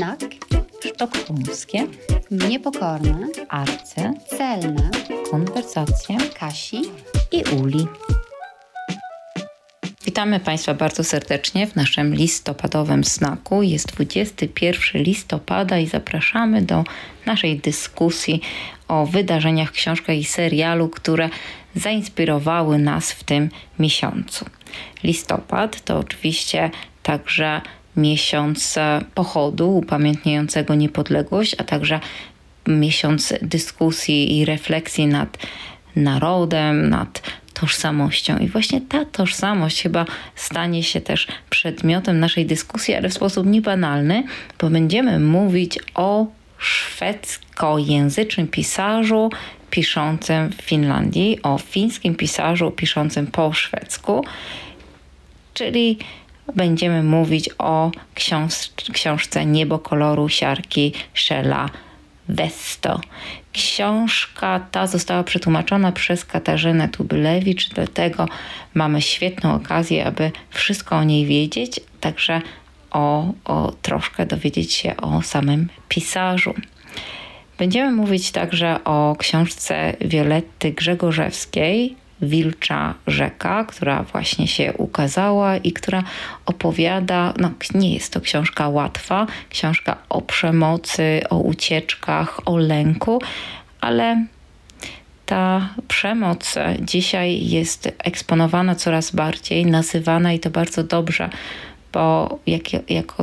Znak. Sztokholmskie. Niepokorne. Arce. Celne. Konwersacje. Kasi. I Uli. Witamy Państwa bardzo serdecznie w naszym listopadowym snaku. Jest 21 listopada i zapraszamy do naszej dyskusji o wydarzeniach, książkach i serialu, które zainspirowały nas w tym miesiącu. Listopad to oczywiście także miesiąc pochodu upamiętniającego niepodległość, a także miesiąc dyskusji i refleksji nad narodem, nad tożsamością. I właśnie ta tożsamość chyba stanie się też przedmiotem naszej dyskusji, ale w sposób niebanalny, bo będziemy mówić o szwedzkojęzycznym pisarzu piszącym w Finlandii, o fińskim pisarzu piszącym po szwedzku, czyli będziemy mówić o książ książce Niebo koloru siarki Shella Westo. Książka ta została przetłumaczona przez Katarzynę Tubylewicz, dlatego mamy świetną okazję, aby wszystko o niej wiedzieć, także o, o troszkę dowiedzieć się o samym pisarzu. Będziemy mówić także o książce Violetty Grzegorzewskiej, Wilcza Rzeka, która właśnie się ukazała i która opowiada, no nie jest to książka łatwa, książka o przemocy, o ucieczkach, o lęku, ale ta przemoc dzisiaj jest eksponowana coraz bardziej, nazywana i to bardzo dobrze, bo jak,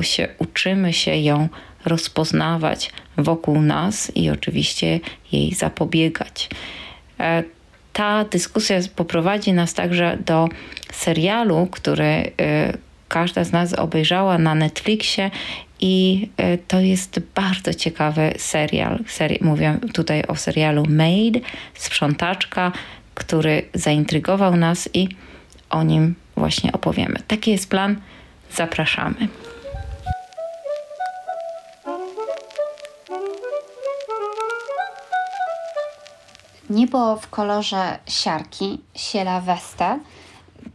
się uczymy się ją rozpoznawać wokół nas i oczywiście jej zapobiegać. Ta dyskusja poprowadzi nas także do serialu, który y, każda z nas obejrzała na Netflixie i y, to jest bardzo ciekawy serial. Seri mówię tutaj o serialu Made, sprzątaczka, który zaintrygował nas i o nim właśnie opowiemy. Taki jest plan. Zapraszamy. Niebo w kolorze siarki Siela Weste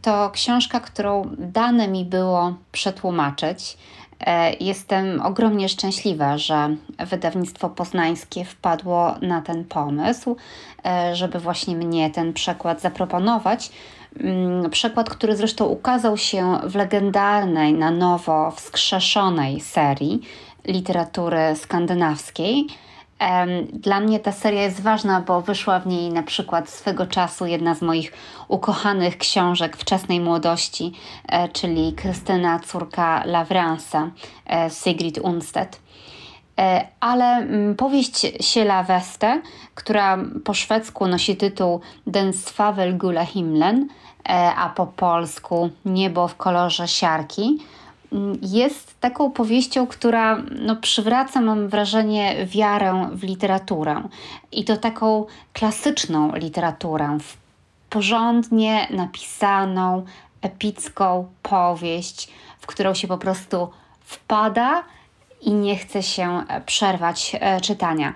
to książka, którą dane mi było przetłumaczyć. E, jestem ogromnie szczęśliwa, że wydawnictwo poznańskie wpadło na ten pomysł, e, żeby właśnie mnie ten przekład zaproponować. Mm, przekład, który zresztą ukazał się w legendarnej, na nowo wskrzeszonej serii literatury skandynawskiej dla mnie ta seria jest ważna, bo wyszła w niej na przykład swego czasu jedna z moich ukochanych książek wczesnej młodości, e, czyli Krystyna, córka Lawrensa, e, Sigrid Unstedt. E, ale mm, powieść Siela Weste, która po szwedzku nosi tytuł Den Swavel Gula Himlen, a po polsku Niebo w kolorze siarki, jest taką powieścią, która no, przywraca, mam wrażenie, wiarę w literaturę. I to taką klasyczną literaturę, w porządnie napisaną, epicką powieść, w którą się po prostu wpada i nie chce się przerwać e, czytania.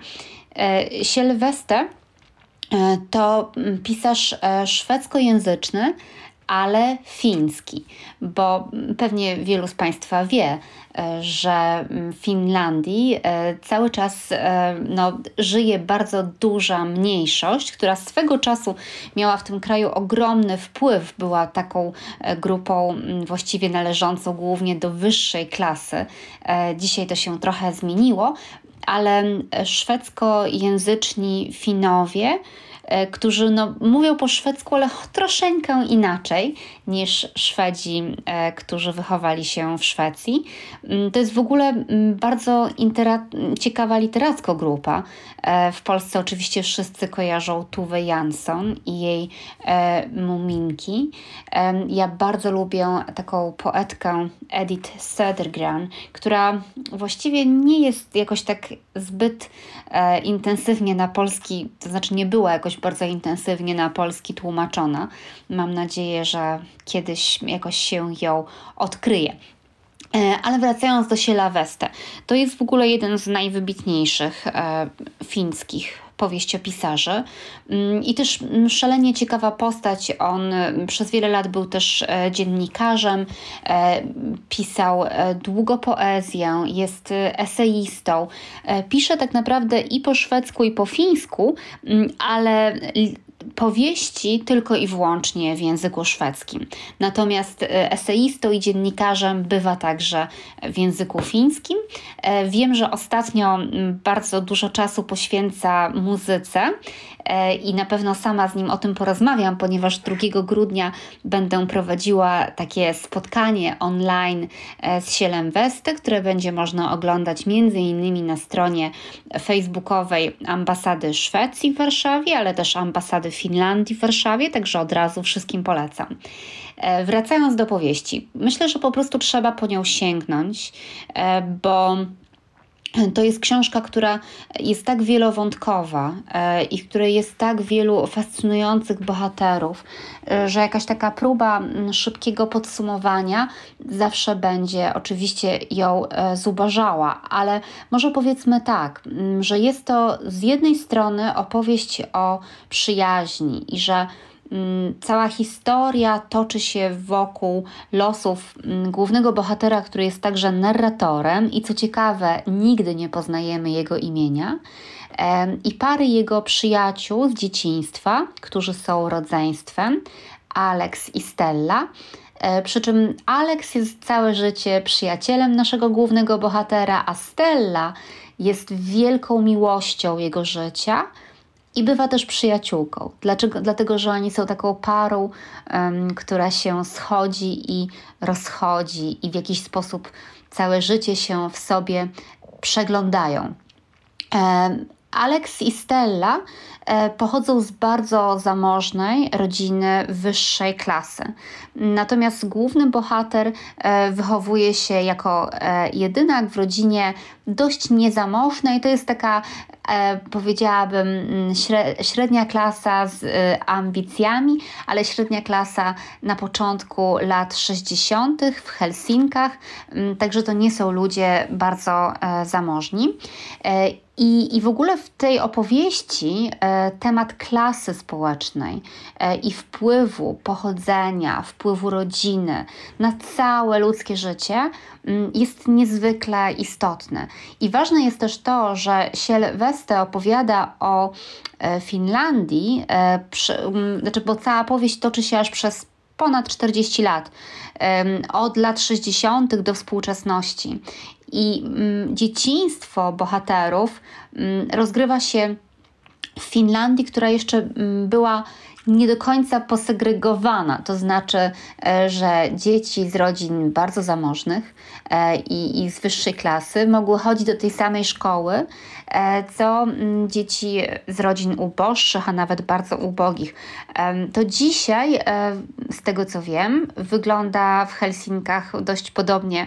E, Sylwester e, to pisarz szwedzkojęzyczny, ale fiński, bo pewnie wielu z Państwa wie, e, że w Finlandii e, cały czas e, no, żyje bardzo duża mniejszość, która swego czasu miała w tym kraju ogromny wpływ, była taką grupą właściwie należącą głównie do wyższej klasy. Dzisiaj to się trochę zmieniło, ale szwedzkojęzyczni Finowie, którzy no, mówią po szwedzku, ale troszeczkę inaczej niż Szwedzi, e, którzy wychowali się w Szwecji. Mm, to jest w ogóle mm, bardzo ciekawa literacka grupa. E, w Polsce oczywiście wszyscy kojarzą Tuve Jansson i jej Muminki. Ja bardzo lubię taką poetkę Edith Södergran, która właściwie nie jest jakoś tak zbyt intensywnie na polski, to znaczy nie była jakoś bardzo intensywnie na polski tłumaczona. Mam nadzieję, że kiedyś jakoś się ją odkryje. E, ale wracając do Siela Weste, to jest w ogóle jeden z najwybitniejszych e, fińskich powieść o pisarzy. Mm, I też mm, szalenie ciekawa postać. On przez wiele lat był też dziennikarzem, pisał długo poezję, jest eseistą. Pisze tak naprawdę i po szwedzku, i po fińsku, ale powieści tylko i wyłącznie w języku szwedzkim. Natomiast e, eseistą i dziennikarzem bywa także w języku fińskim. E, wiem, że ostatnio bardzo dużo czasu poświęca muzyce i na pewno sama z nim o tym porozmawiam, ponieważ 2 grudnia będę prowadziła takie spotkanie online z Sielem Westy, które będzie można oglądać między innymi na stronie facebookowej ambasady Szwecji w Warszawie, ale też ambasady Finlandii w Warszawie, także od razu wszystkim polecam. E, wracając do powieści, myślę, że po prostu trzeba po nią sięgnąć, e, bo to jest książka, która jest tak wielowątkowa e, i w której jest tak wielu fascynujących bohaterów, że jakaś taka próba szybkiego podsumowania zawsze będzie oczywiście ją zubażała, ale może powiedzmy tak, że jest to z jednej strony opowieść o przyjaźni i że Mm, cała historia toczy się wokół losów mm, głównego bohatera, który jest także narratorem i co ciekawe, nigdy nie poznajemy jego imienia. I pary jego przyjaciół z dzieciństwa, którzy są rodzeństwem, Alex i Stella. E, przy czym Alex jest całe życie przyjacielem naszego głównego bohatera, a Stella jest wielką miłością jego życia i bywa też przyjaciółką. Dlaczego? Dlatego, że oni są taką parą, um, która się schodzi i rozchodzi i w jakiś sposób całe życie się w sobie przeglądają. Alex i Stella e, pochodzą z bardzo zamożnej rodziny wyższej klasy. Natomiast główny bohater e, wychowuje się jako e, jedynak w rodzinie dość niezamożnej. To jest taka, powiedziałabym, mm, średnia klasa z ambicjami, ale średnia klasa na początku lat 60. w Helsinkach. Mm, także to nie są ludzie bardzo zamożni. I, I w ogóle w tej opowieści e, temat klasy społecznej e, i wpływu pochodzenia, wpływu rodziny na całe ludzkie życie mm, jest niezwykle istotny. I ważne jest też to, że Siel Weste opowiada o e, Finlandii, e, mm, znaczy, bo cała powieść toczy się aż przez ponad 40 lat, od lat 60. do współczesności. I mm, dzieciństwo bohaterów rozgrywa się w Finlandii, która jeszcze była nie do końca posegregowana, to znaczy, e, że dzieci z rodzin bardzo zamożnych e, i, i z wyższej klasy mogły chodzić do tej samej szkoły, co mm, dzieci z rodzin uboższych, a nawet bardzo ubogich. To dzisiaj, z tego co wiem, wygląda w Helsinkach dość podobnie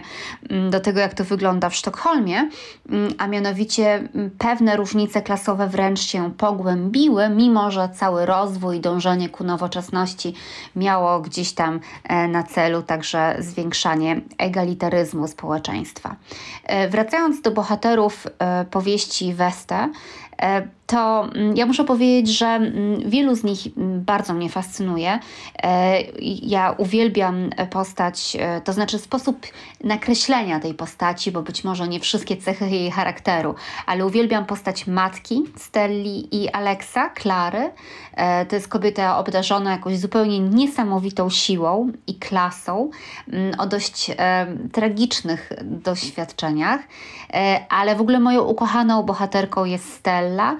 mm, do tego, jak to wygląda w Sztokholmie, mm, a mianowicie pewne różnice klasowe wręcz się pogłębiły, mimo że cały rozwój, dążenie ku nowoczesności miało gdzieś tam e, na celu także zwiększanie egalitaryzmu społeczeństwa. E, wracając do bohaterów e, powieści Weste, to mm, ja muszę powiedzieć, że mm, wielu z nich mm, bardzo mnie fascynuje. Ja uwielbiam postać, to znaczy sposób nakreślenia tej postaci, bo być może nie wszystkie cechy jej charakteru, ale uwielbiam postać matki Stelli i Alexa, Klary. To jest kobieta obdarzona jakąś zupełnie niesamowitą siłą i klasą, o dość tragicznych doświadczeniach, ale w ogóle moją ukochaną bohaterką jest Stella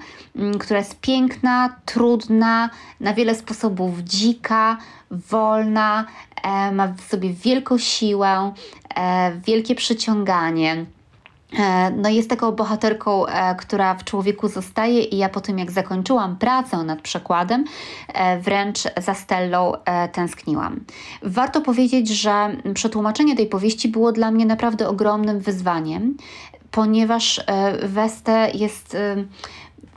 która jest piękna, trudna, na wiele sposobów dzika, wolna, e, ma w sobie wielką siłę, e, wielkie przyciąganie. E, no jest taką bohaterką, która w człowieku zostaje i ja po tym jak zakończyłam pracę nad przekładem, wręcz za Stellą tęskniłam. Warto powiedzieć, że przetłumaczenie tej powieści było dla mnie naprawdę ogromnym wyzwaniem, ponieważ Weste jest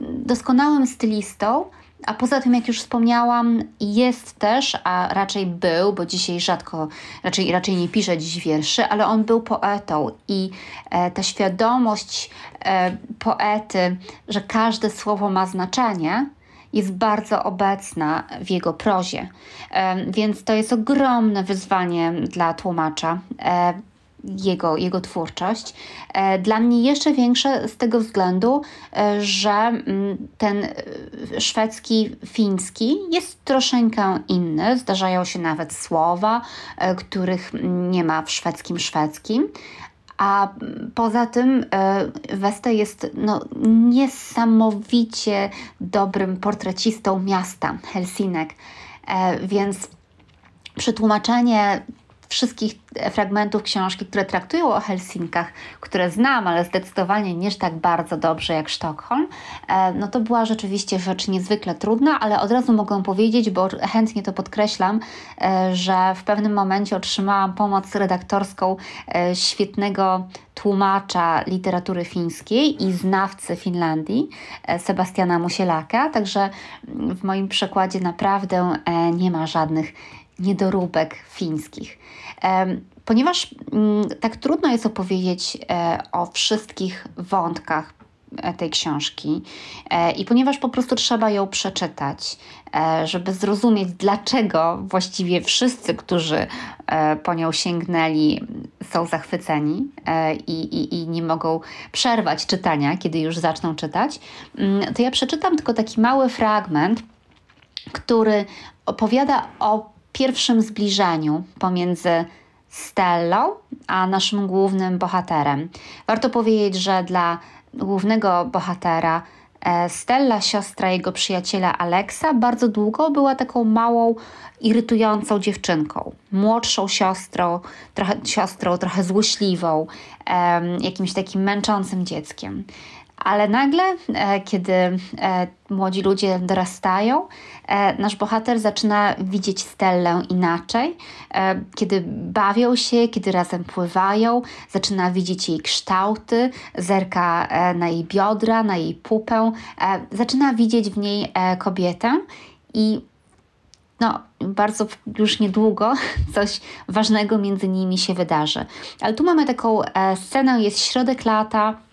doskonałym stylistą, A poza tym, jak już wspomniałam, jest też, a raczej był, bo dzisiaj rzadko, raczej, raczej nie pisze dziś wierszy, ale on był poetą i e, ta świadomość e, poety, że każde słowo ma znaczenie, jest bardzo obecna w jego prozie. E, więc to jest ogromne wyzwanie dla tłumacza. Jego, jego twórczość. E, dla mnie jeszcze większe z tego względu, e, że mm, ten e, szwedzki, fiński jest troszeczkę inny. Zdarzają się nawet słowa, których nie ma w szwedzkim szwedzkim. A poza tym Westa jest no, niesamowicie dobrym portrecistą miasta Helsinek, więc przetłumaczenie wszystkich fragmentów książki, które traktują o Helsinkach, które znam, ale zdecydowanie nie tak bardzo dobrze jak Sztokholm, e, no to była rzeczywiście rzecz niezwykle trudna, ale od razu mogę powiedzieć, bo chętnie to podkreślam, e, że w pewnym momencie otrzymałam pomoc redaktorską e, świetnego tłumacza literatury fińskiej i znawcy Finlandii, Sebastiana Musielaka, także w moim przekładzie naprawdę nie ma żadnych niedoróbek fińskich. Ponieważ mm, tak trudno jest opowiedzieć e, o wszystkich wątkach e, tej książki e, i ponieważ po prostu trzeba ją przeczytać, żeby zrozumieć, dlaczego właściwie wszyscy, którzy po nią sięgnęli, są zachwyceni i, i, i nie mogą przerwać czytania, kiedy już zaczną czytać, mm, to ja przeczytam tylko taki mały fragment, który opowiada o pierwszym zbliżeniu pomiędzy Stellą a naszym głównym bohaterem. Warto powiedzieć, że dla głównego bohatera e, Stella, siostra jego przyjaciela Alexa, bardzo długo była taką małą, irytującą dziewczynką. Młodszą siostrą, trochę, siostrą, trochę złośliwą, jakimś takim męczącym dzieckiem. Ale nagle, e, kiedy e, młodzi ludzie dorastają, e, nasz bohater zaczyna widzieć Stellę inaczej. Kiedy bawią się, kiedy razem pływają, zaczyna widzieć jej kształty, zerka na jej biodra, na jej pupę, zaczyna widzieć w niej kobietę i no, bardzo już niedługo coś ważnego między nimi się wydarzy. Ale tu mamy taką scenę, jest środek lata,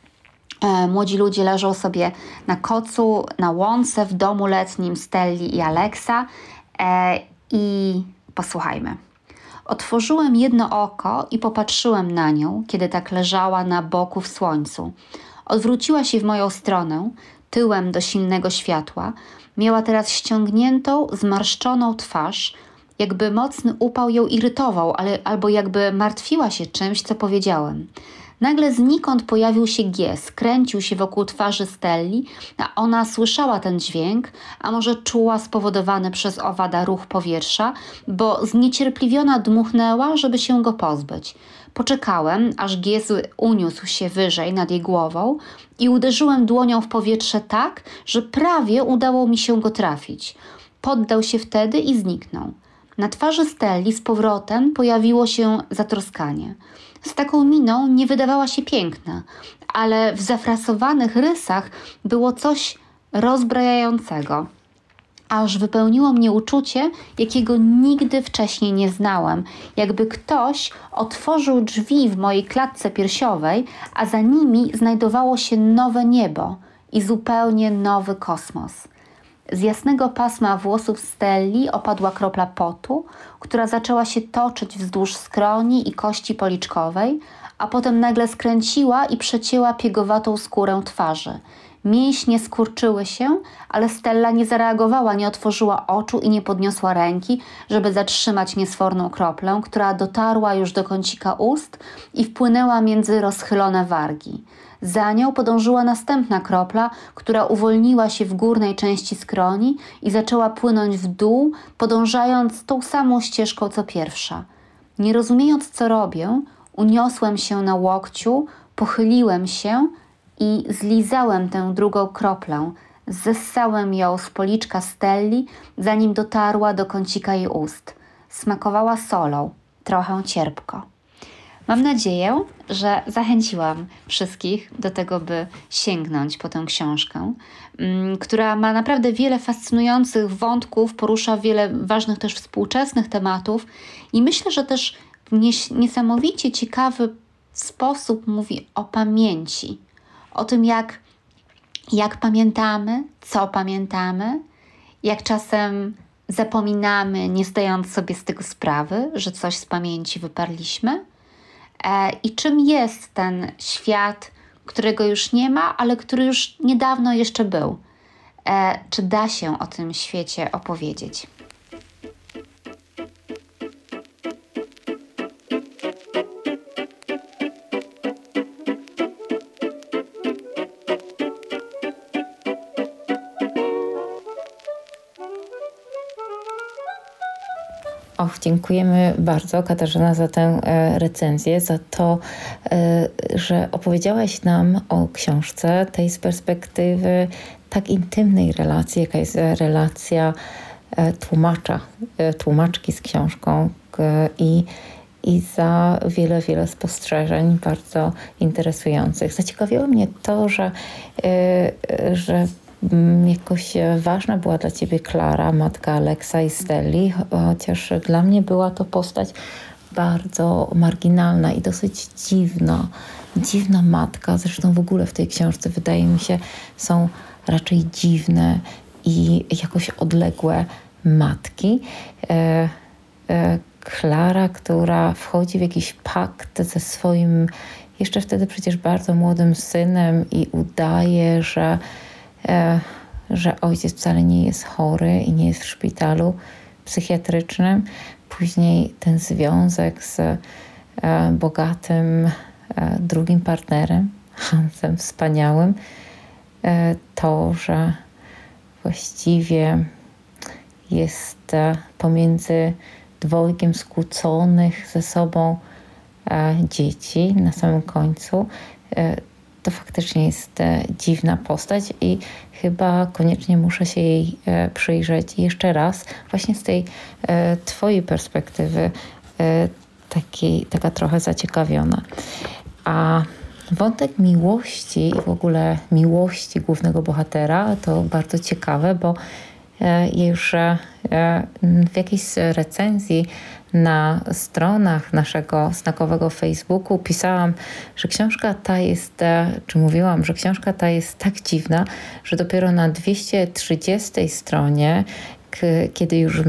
młodzi ludzie leżą sobie na kocu, na łące w domu letnim Stelli i Alexa e, i posłuchajmy. Otworzyłem jedno oko i popatrzyłem na nią, kiedy tak leżała na boku w słońcu. Odwróciła się w moją stronę, tyłem do silnego światła. Miała teraz ściągniętą, zmarszczoną twarz, jakby mocny upał ją irytował, ale, albo jakby martwiła się czymś, co powiedziałem. Nagle znikąd pojawił się gies, kręcił się wokół twarzy Stelli, a ona słyszała ten dźwięk, a może czuła spowodowany przez owada ruch powietrza, bo zniecierpliwiona dmuchnęła, żeby się go pozbyć. Poczekałem, aż gies uniósł się wyżej nad jej głową i uderzyłem dłonią w powietrze tak, że prawie udało mi się go trafić. Poddał się wtedy i zniknął. Na twarzy Stelli z powrotem pojawiło się zatroskanie. Z taką miną nie wydawała się piękna, ale w zafrasowanych rysach było coś rozbrajającego. Aż wypełniło mnie uczucie, jakiego nigdy wcześniej nie znałam, jakby ktoś otworzył drzwi w mojej klatce piersiowej, a za nimi znajdowało się nowe niebo i zupełnie nowy kosmos. Z jasnego pasma włosów Stelli opadła kropla potu, która zaczęła się toczyć wzdłuż skroni i kości policzkowej, a potem nagle skręciła i przecięła piegowatą skórę twarzy. Mięśnie skurczyły się, ale Stella nie zareagowała, nie otworzyła oczu i nie podniosła ręki, żeby zatrzymać niesforną kroplę, która dotarła już do kącika ust i wpłynęła między rozchylone wargi. Za nią podążyła następna kropla, która uwolniła się w górnej części skroni i zaczęła płynąć w dół, podążając tą samą ścieżką co pierwsza. Nie rozumiejąc, co robię, uniosłem się na łokciu, pochyliłem się i zlizałem tę drugą kroplę. Zessałem ją z policzka Stelli, zanim dotarła do kącika jej ust. Smakowała solą, trochę cierpko. Mam nadzieję, że zachęciłam wszystkich do tego, by sięgnąć po tę książkę, mm, która ma naprawdę wiele fascynujących wątków, porusza wiele ważnych też współczesnych tematów i myślę, że też w niesamowicie ciekawy sposób mówi o pamięci, o tym, jak, jak pamiętamy, co pamiętamy, jak czasem zapominamy, nie zdając sobie z tego sprawy, że coś z pamięci wyparliśmy i czym jest ten świat, którego już nie ma, ale który już niedawno jeszcze był. E, czy da się o tym świecie opowiedzieć? Och, dziękujemy bardzo Katarzyna za tę e, recenzję, za to, e, że opowiedziałaś nam o książce tej z perspektywy tak intymnej relacji, jaka jest relacja e, tłumacza, tłumaczki z książką i, i za wiele, wiele spostrzeżeń bardzo interesujących. Zaciekawiło mnie to, że, że jakoś e, ważna była dla ciebie Klara, matka Aleksa i Stelli, chociaż dla mnie była to postać bardzo marginalna i dosyć dziwna. Dziwna matka, zresztą w ogóle w tej książce wydaje mi się są raczej dziwne i jakoś odległe matki. E, e, Klara, która wchodzi w jakiś pakt ze swoim jeszcze wtedy przecież bardzo młodym synem i udaje, że że ojciec wcale nie jest chory i nie jest w szpitalu psychiatrycznym. Później ten związek z e, bogatym e, drugim partnerem, Hansem wspaniałym, to, że właściwie jest pomiędzy dwojgiem skłóconych ze sobą dzieci na samym końcu to faktycznie jest e, dziwna postać i chyba koniecznie muszę się jej e, przyjrzeć jeszcze raz, właśnie z tej e, Twojej perspektywy, takiej, taka trochę zaciekawiona. A wątek miłości i w ogóle miłości głównego bohatera to bardzo ciekawe, bo już w jakiejś recenzji na stronach naszego znakowego Facebooku pisałam, że książka ta jest, e, czy mówiłam, że książka ta jest tak dziwna, że dopiero na 230 stronie kiedy już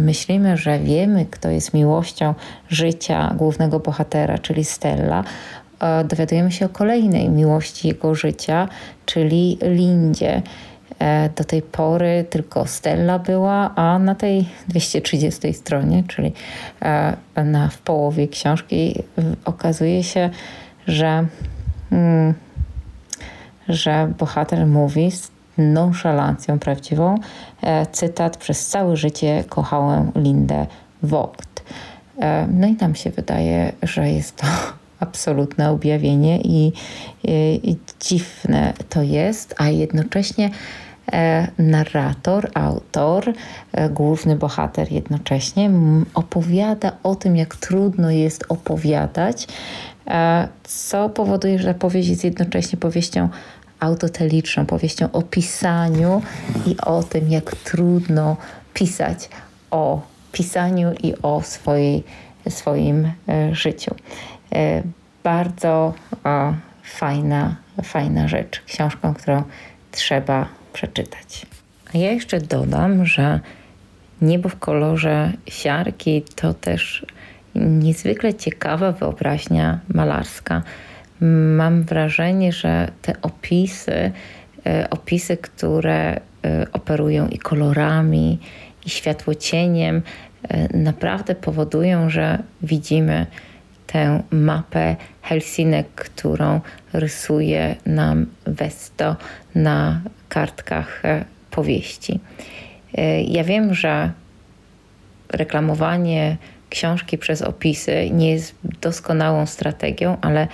myślimy, że wiemy, kto jest miłością życia głównego bohatera, czyli Stella, e, dowiadujemy się o kolejnej miłości jego życia, czyli Lindzie. E, do tej pory tylko Stella była, a na tej 230 stronie, czyli e, na, w połowie książki, okazuje się, że, mm, że bohater mówi z nonszalancją prawdziwą, e, cytat, przez całe życie kochałem Lindę Vogt. No i nam się wydaje, że jest to absolutne objawienie i, i, i dziwne to jest, a jednocześnie narrator, autor, e, główny bohater jednocześnie opowiada o tym, jak trudno jest opowiadać, e, co powoduje, że powieść jest jednocześnie powieścią autoteliczną, powieścią o pisaniu i o tym, jak trudno pisać o pisaniu i o swojej, swoim życiu. Bardzo fajna, fajna rzecz, książką, którą trzeba przeczytać. A ja jeszcze dodam, że niebo w kolorze siarki to też niezwykle ciekawa wyobraźnia malarska. Mam wrażenie, że te opisy, e, opisy, które e, operują i kolorami, i światłocieniem, e, naprawdę powodują, że widzimy tę mapę Helsinek, którą rysuje nam Westo na kartkach e, powieści. E, ja wiem, że reklamowanie książki przez opisy nie jest doskonałą strategią, ale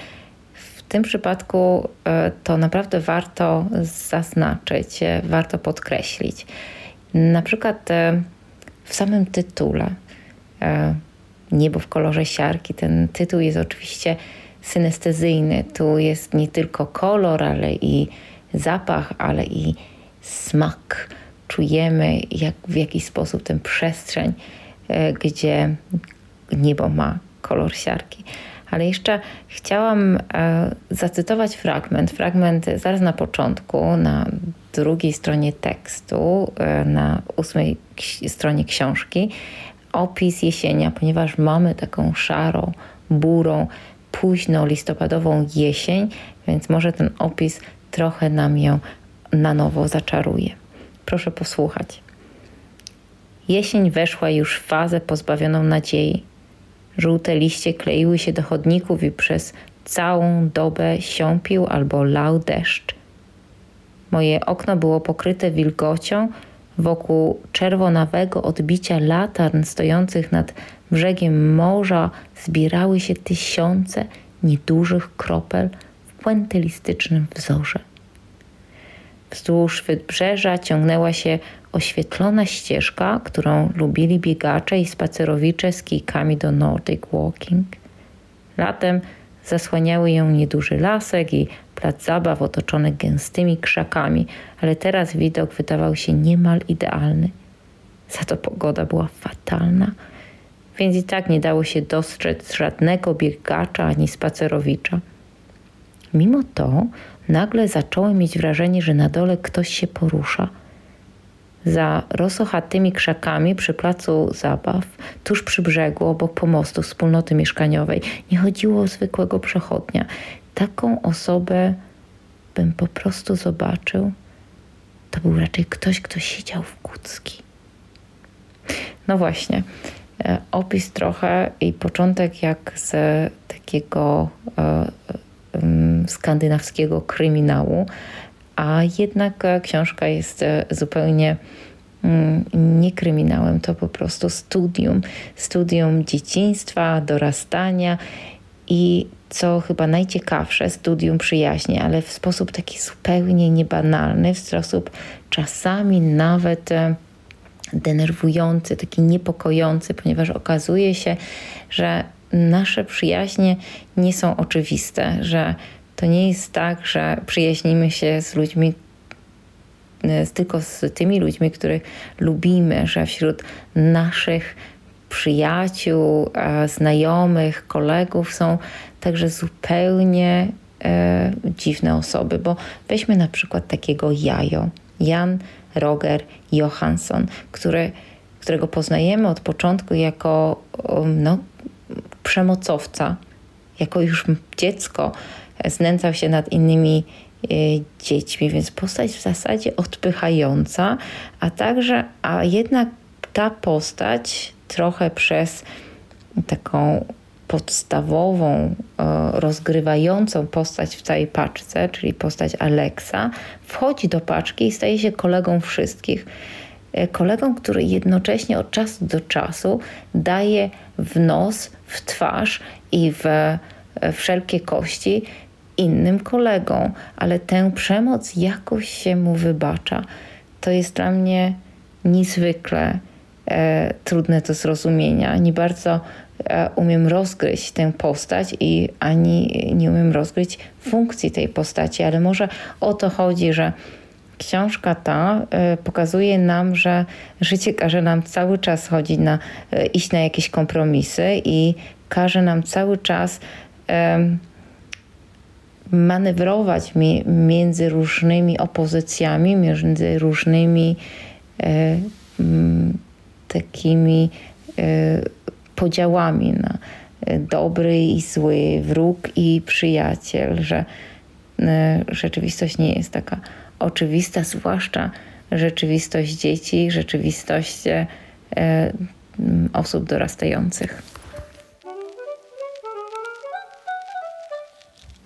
w tym przypadku e, to naprawdę warto zaznaczyć, warto podkreślić. Na przykład w samym tytule Niebo w kolorze siarki. Ten tytuł jest oczywiście synestezyjny. Tu jest nie tylko kolor, ale i zapach, ale i smak. Czujemy jak, w jaki sposób tę przestrzeń, e, gdzie niebo ma kolor siarki. Ale jeszcze chciałam e, zacytować fragment, fragment zaraz na początku, na drugiej stronie tekstu, e, na ósmej stronie książki, opis jesienia, ponieważ mamy taką szarą, burą, późno listopadową jesień, więc może ten opis trochę nam ją na nowo zaczaruje. Proszę posłuchać. Jesień weszła już w fazę pozbawioną nadziei. Żółte liście kleiły się do chodników i przez całą dobę siąpił albo lał deszcz. Moje okno było pokryte wilgocią, wokół czerwonawego odbicia latarn stojących nad brzegiem morza zbierały się tysiące niedużych kropel w puentylistycznym wzorze. Wzdłuż wybrzeża ciągnęła się oświetlona ścieżka, którą lubili biegacze i spacerowicze z kijkami do Nordic Walking. Latem zasłaniały ją nieduży lasek i plac zabaw otoczony gęstymi krzakami, ale teraz widok wydawał się niemal idealny. Za to pogoda była fatalna, więc i tak nie dało się dostrzec żadnego biegacza ani spacerowicza. Mimo to nagle zacząłem mieć wrażenie, że na dole ktoś się porusza. Za rosochatymi krzakami przy placu zabaw, tuż przy brzegu, obok pomostu wspólnoty mieszkaniowej, nie chodziło o zwykłego przechodnia. Taką osobę bym po prostu zobaczył. To był raczej ktoś, kto siedział w kucki. No właśnie, e, opis trochę i początek jak z takiego e, skandynawskiego kryminału, a jednak e, książka jest e, zupełnie mm, nie kryminałem, to po prostu studium, studium dzieciństwa, dorastania i co chyba najciekawsze, studium przyjaźni, ale w sposób taki zupełnie niebanalny, w sposób czasami nawet e, denerwujący, taki niepokojący, ponieważ okazuje się, że nasze przyjaźnie nie są oczywiste, że to nie jest tak, że przyjaźnimy się z ludźmi, e, tylko z tymi ludźmi, których lubimy, że wśród naszych przyjaciół, znajomych, kolegów są także zupełnie e, dziwne osoby, bo weźmy na przykład takiego Jajo, Jan Roger Johansson, który, którego poznajemy od początku jako no, przemocowca, jako już dziecko znęcał się nad innymi e, dziećmi, więc postać w zasadzie odpychająca, a także, a jednak ta postać trochę przez taką podstawową, e, rozgrywającą postać w całej paczce, czyli postać Alexa, wchodzi do paczki i staje się kolegą wszystkich. E, kolegą, który jednocześnie od czasu do czasu daje w nos, w twarz i w wszelkie kości innym kolegom, ale tę przemoc jakoś się mu wybacza. To jest dla mnie niezwykle e, trudne do zrozumienia. Nie bardzo e, umiem rozgryźć tę postać i ani nie umiem rozgryźć funkcji tej postaci, ale może o to chodzi, że książka ta e, pokazuje nam, że życie każe nam cały czas chodzić na, e, iść na jakieś kompromisy i każe nam cały czas manewrować mi, między różnymi opozycjami, między różnymi e, takimi podziałami na dobry i zły, wróg i przyjaciel, że rzeczywistość nie jest taka oczywista, zwłaszcza rzeczywistość dzieci, rzeczywistość e, osób dorastających.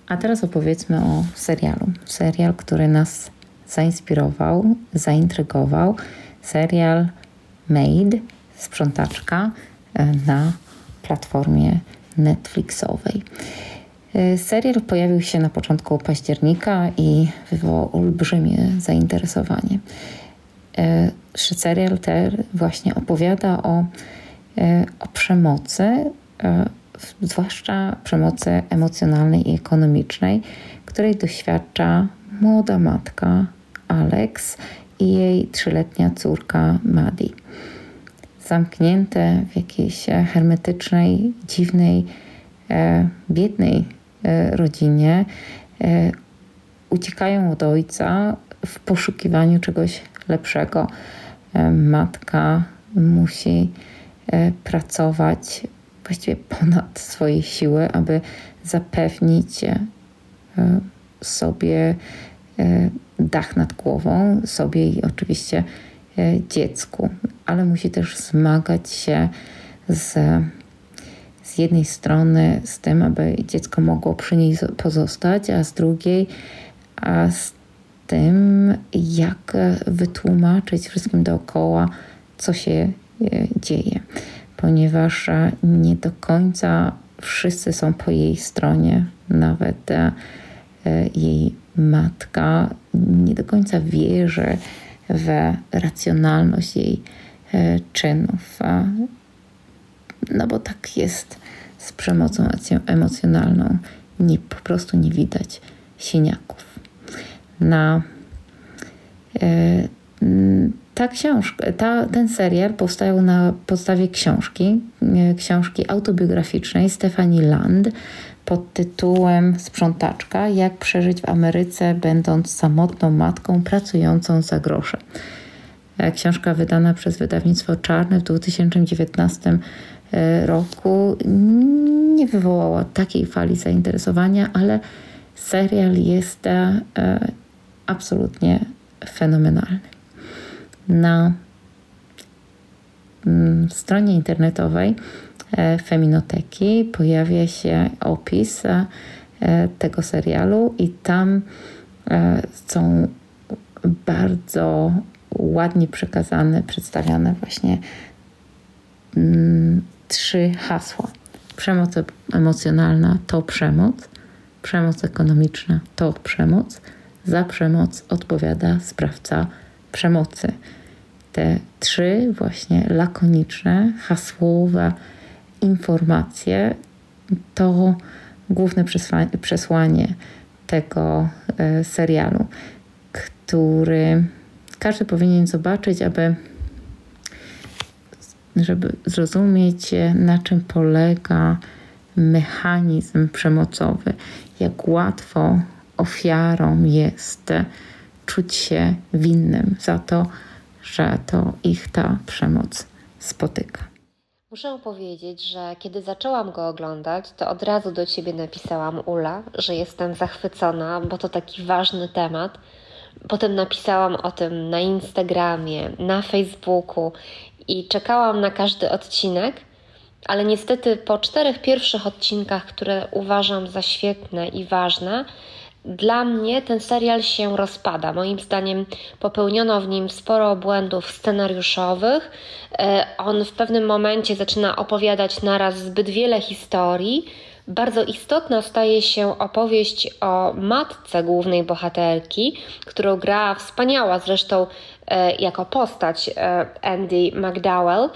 A teraz opowiedzmy o serialu. Serial, który nas zainspirował, zaintrygował. Serial Made, sprzątaczka e, na platformie Netflixowej. E, serial pojawił się na początku października i wywołał olbrzymie zainteresowanie. E, serial ten właśnie opowiada o o przemocy, zwłaszcza przemocy emocjonalnej i ekonomicznej, której doświadcza młoda matka Alex i jej trzyletnia córka Maddie. Zamknięte w jakiejś hermetycznej, dziwnej, e, biednej rodzinie, e, uciekają od ojca w poszukiwaniu czegoś lepszego. E, matka musi e, pracować właściwie ponad swoje siły, aby zapewnić e, sobie dach nad głową, sobie i oczywiście dziecku, ale musi też zmagać się z, z jednej strony z tym, aby dziecko mogło przy niej pozostać, a z drugiej a z tym, jak wytłumaczyć wszystkim dookoła, co się e, dzieje, ponieważ e, nie do końca wszyscy są po jej stronie, nawet e, jej matka nie do końca wierzy w racjonalność jej czynów. No bo tak jest z przemocą emocjonalną. Nie, po prostu nie widać siniaków na e, ta książka, ta, ten serial powstał na podstawie książki, e, książki autobiograficznej Stephanie Land pod tytułem Sprzątaczka: Jak przeżyć w Ameryce, będąc samotną matką pracującą za grosze. E, książka wydana przez wydawnictwo Czarne w 2019 roku nie wywołała takiej fali zainteresowania, ale serial jest absolutnie fenomenalny. Na mm, stronie internetowej e, Feminoteki pojawia się opis e, tego serialu i tam e, są bardzo ładnie przekazane, przedstawiane właśnie mm, trzy hasła. Przemoc emocjonalna to przemoc, przemoc ekonomiczna to przemoc, za przemoc odpowiada sprawca przemocy. Te trzy właśnie lakoniczne, hasłowe informacje to główne przesłanie tego e, serialu, który każdy powinien zobaczyć, aby żeby zrozumieć, na czym polega mechanizm przemocowy, jak łatwo ofiarą jest czuć się winnym za to, że to ich ta przemoc spotyka. Muszę powiedzieć, że kiedy zaczęłam go oglądać, to od razu do ciebie napisałam Ula, że jestem zachwycona, bo to taki ważny temat. Potem napisałam o tym na Instagramie, na Facebooku i czekałam na każdy odcinek, ale niestety po czterech pierwszych odcinkach, które uważam za świetne i ważne, dla mnie ten serial się rozpada. Moim zdaniem popełniono w nim sporo błędów scenariuszowych. E, on w pewnym momencie zaczyna opowiadać naraz zbyt wiele historii. Bardzo istotna staje się opowieść o matce głównej bohaterki, którą gra wspaniała zresztą e, jako postać e, Andy McDowell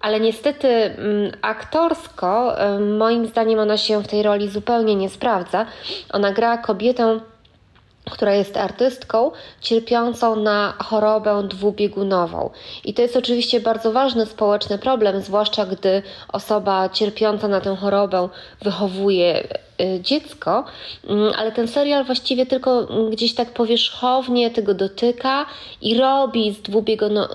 ale niestety mm, aktorsko, moim zdaniem, ona się w tej roli zupełnie nie sprawdza. Ona gra kobietę, która jest artystką cierpiącą na chorobę dwubiegunową. I to jest oczywiście bardzo ważny społeczny problem, zwłaszcza gdy osoba cierpiąca na tę chorobę wychowuje y, dziecko, mm, ale ten serial właściwie tylko gdzieś tak powierzchownie tego dotyka i robi z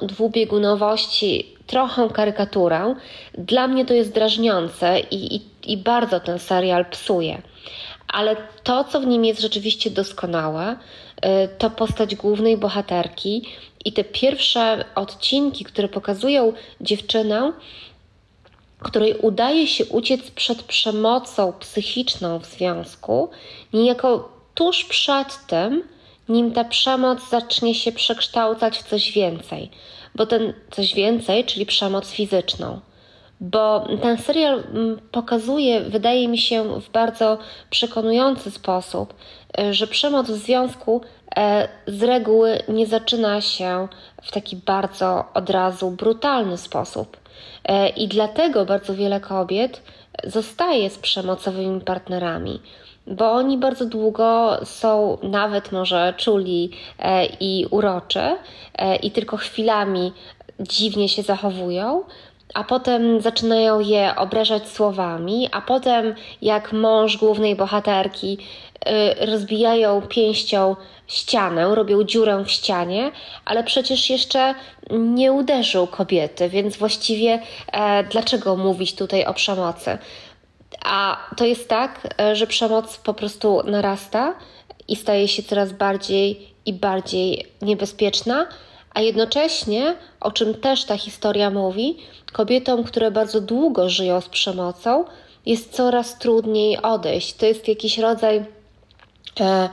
dwubiegunowości trochę karykaturę. Dla mnie to jest drażniące i, i, i bardzo ten serial psuje. Ale to, co w nim jest rzeczywiście doskonałe, y, to postać głównej bohaterki i te pierwsze odcinki, które pokazują dziewczynę, której udaje się uciec przed przemocą psychiczną w związku, niejako tuż przed tym, nim ta przemoc zacznie się przekształcać w coś więcej bo ten coś więcej, czyli przemoc fizyczną. Bo ten serial mm, pokazuje, wydaje mi się, w bardzo przekonujący sposób, e, że przemoc w związku e, z reguły nie zaczyna się w taki bardzo od razu brutalny sposób. I dlatego bardzo wiele kobiet zostaje z przemocowymi partnerami bo oni bardzo długo są nawet może czuli e, i uroczy e, i tylko chwilami dziwnie się zachowują, a potem zaczynają je obrażać słowami, a potem jak mąż głównej bohaterki e, rozbijają pięścią ścianę, robią dziurę w ścianie, ale przecież jeszcze nie uderzył kobiety, więc właściwie dlaczego mówić tutaj o przemocy? A to jest tak, e, że przemoc po prostu narasta i staje się coraz bardziej i bardziej niebezpieczna, a jednocześnie, o czym też ta historia mówi, kobietom, które bardzo długo żyją z przemocą, jest coraz trudniej odejść. To jest jakiś rodzaj, e,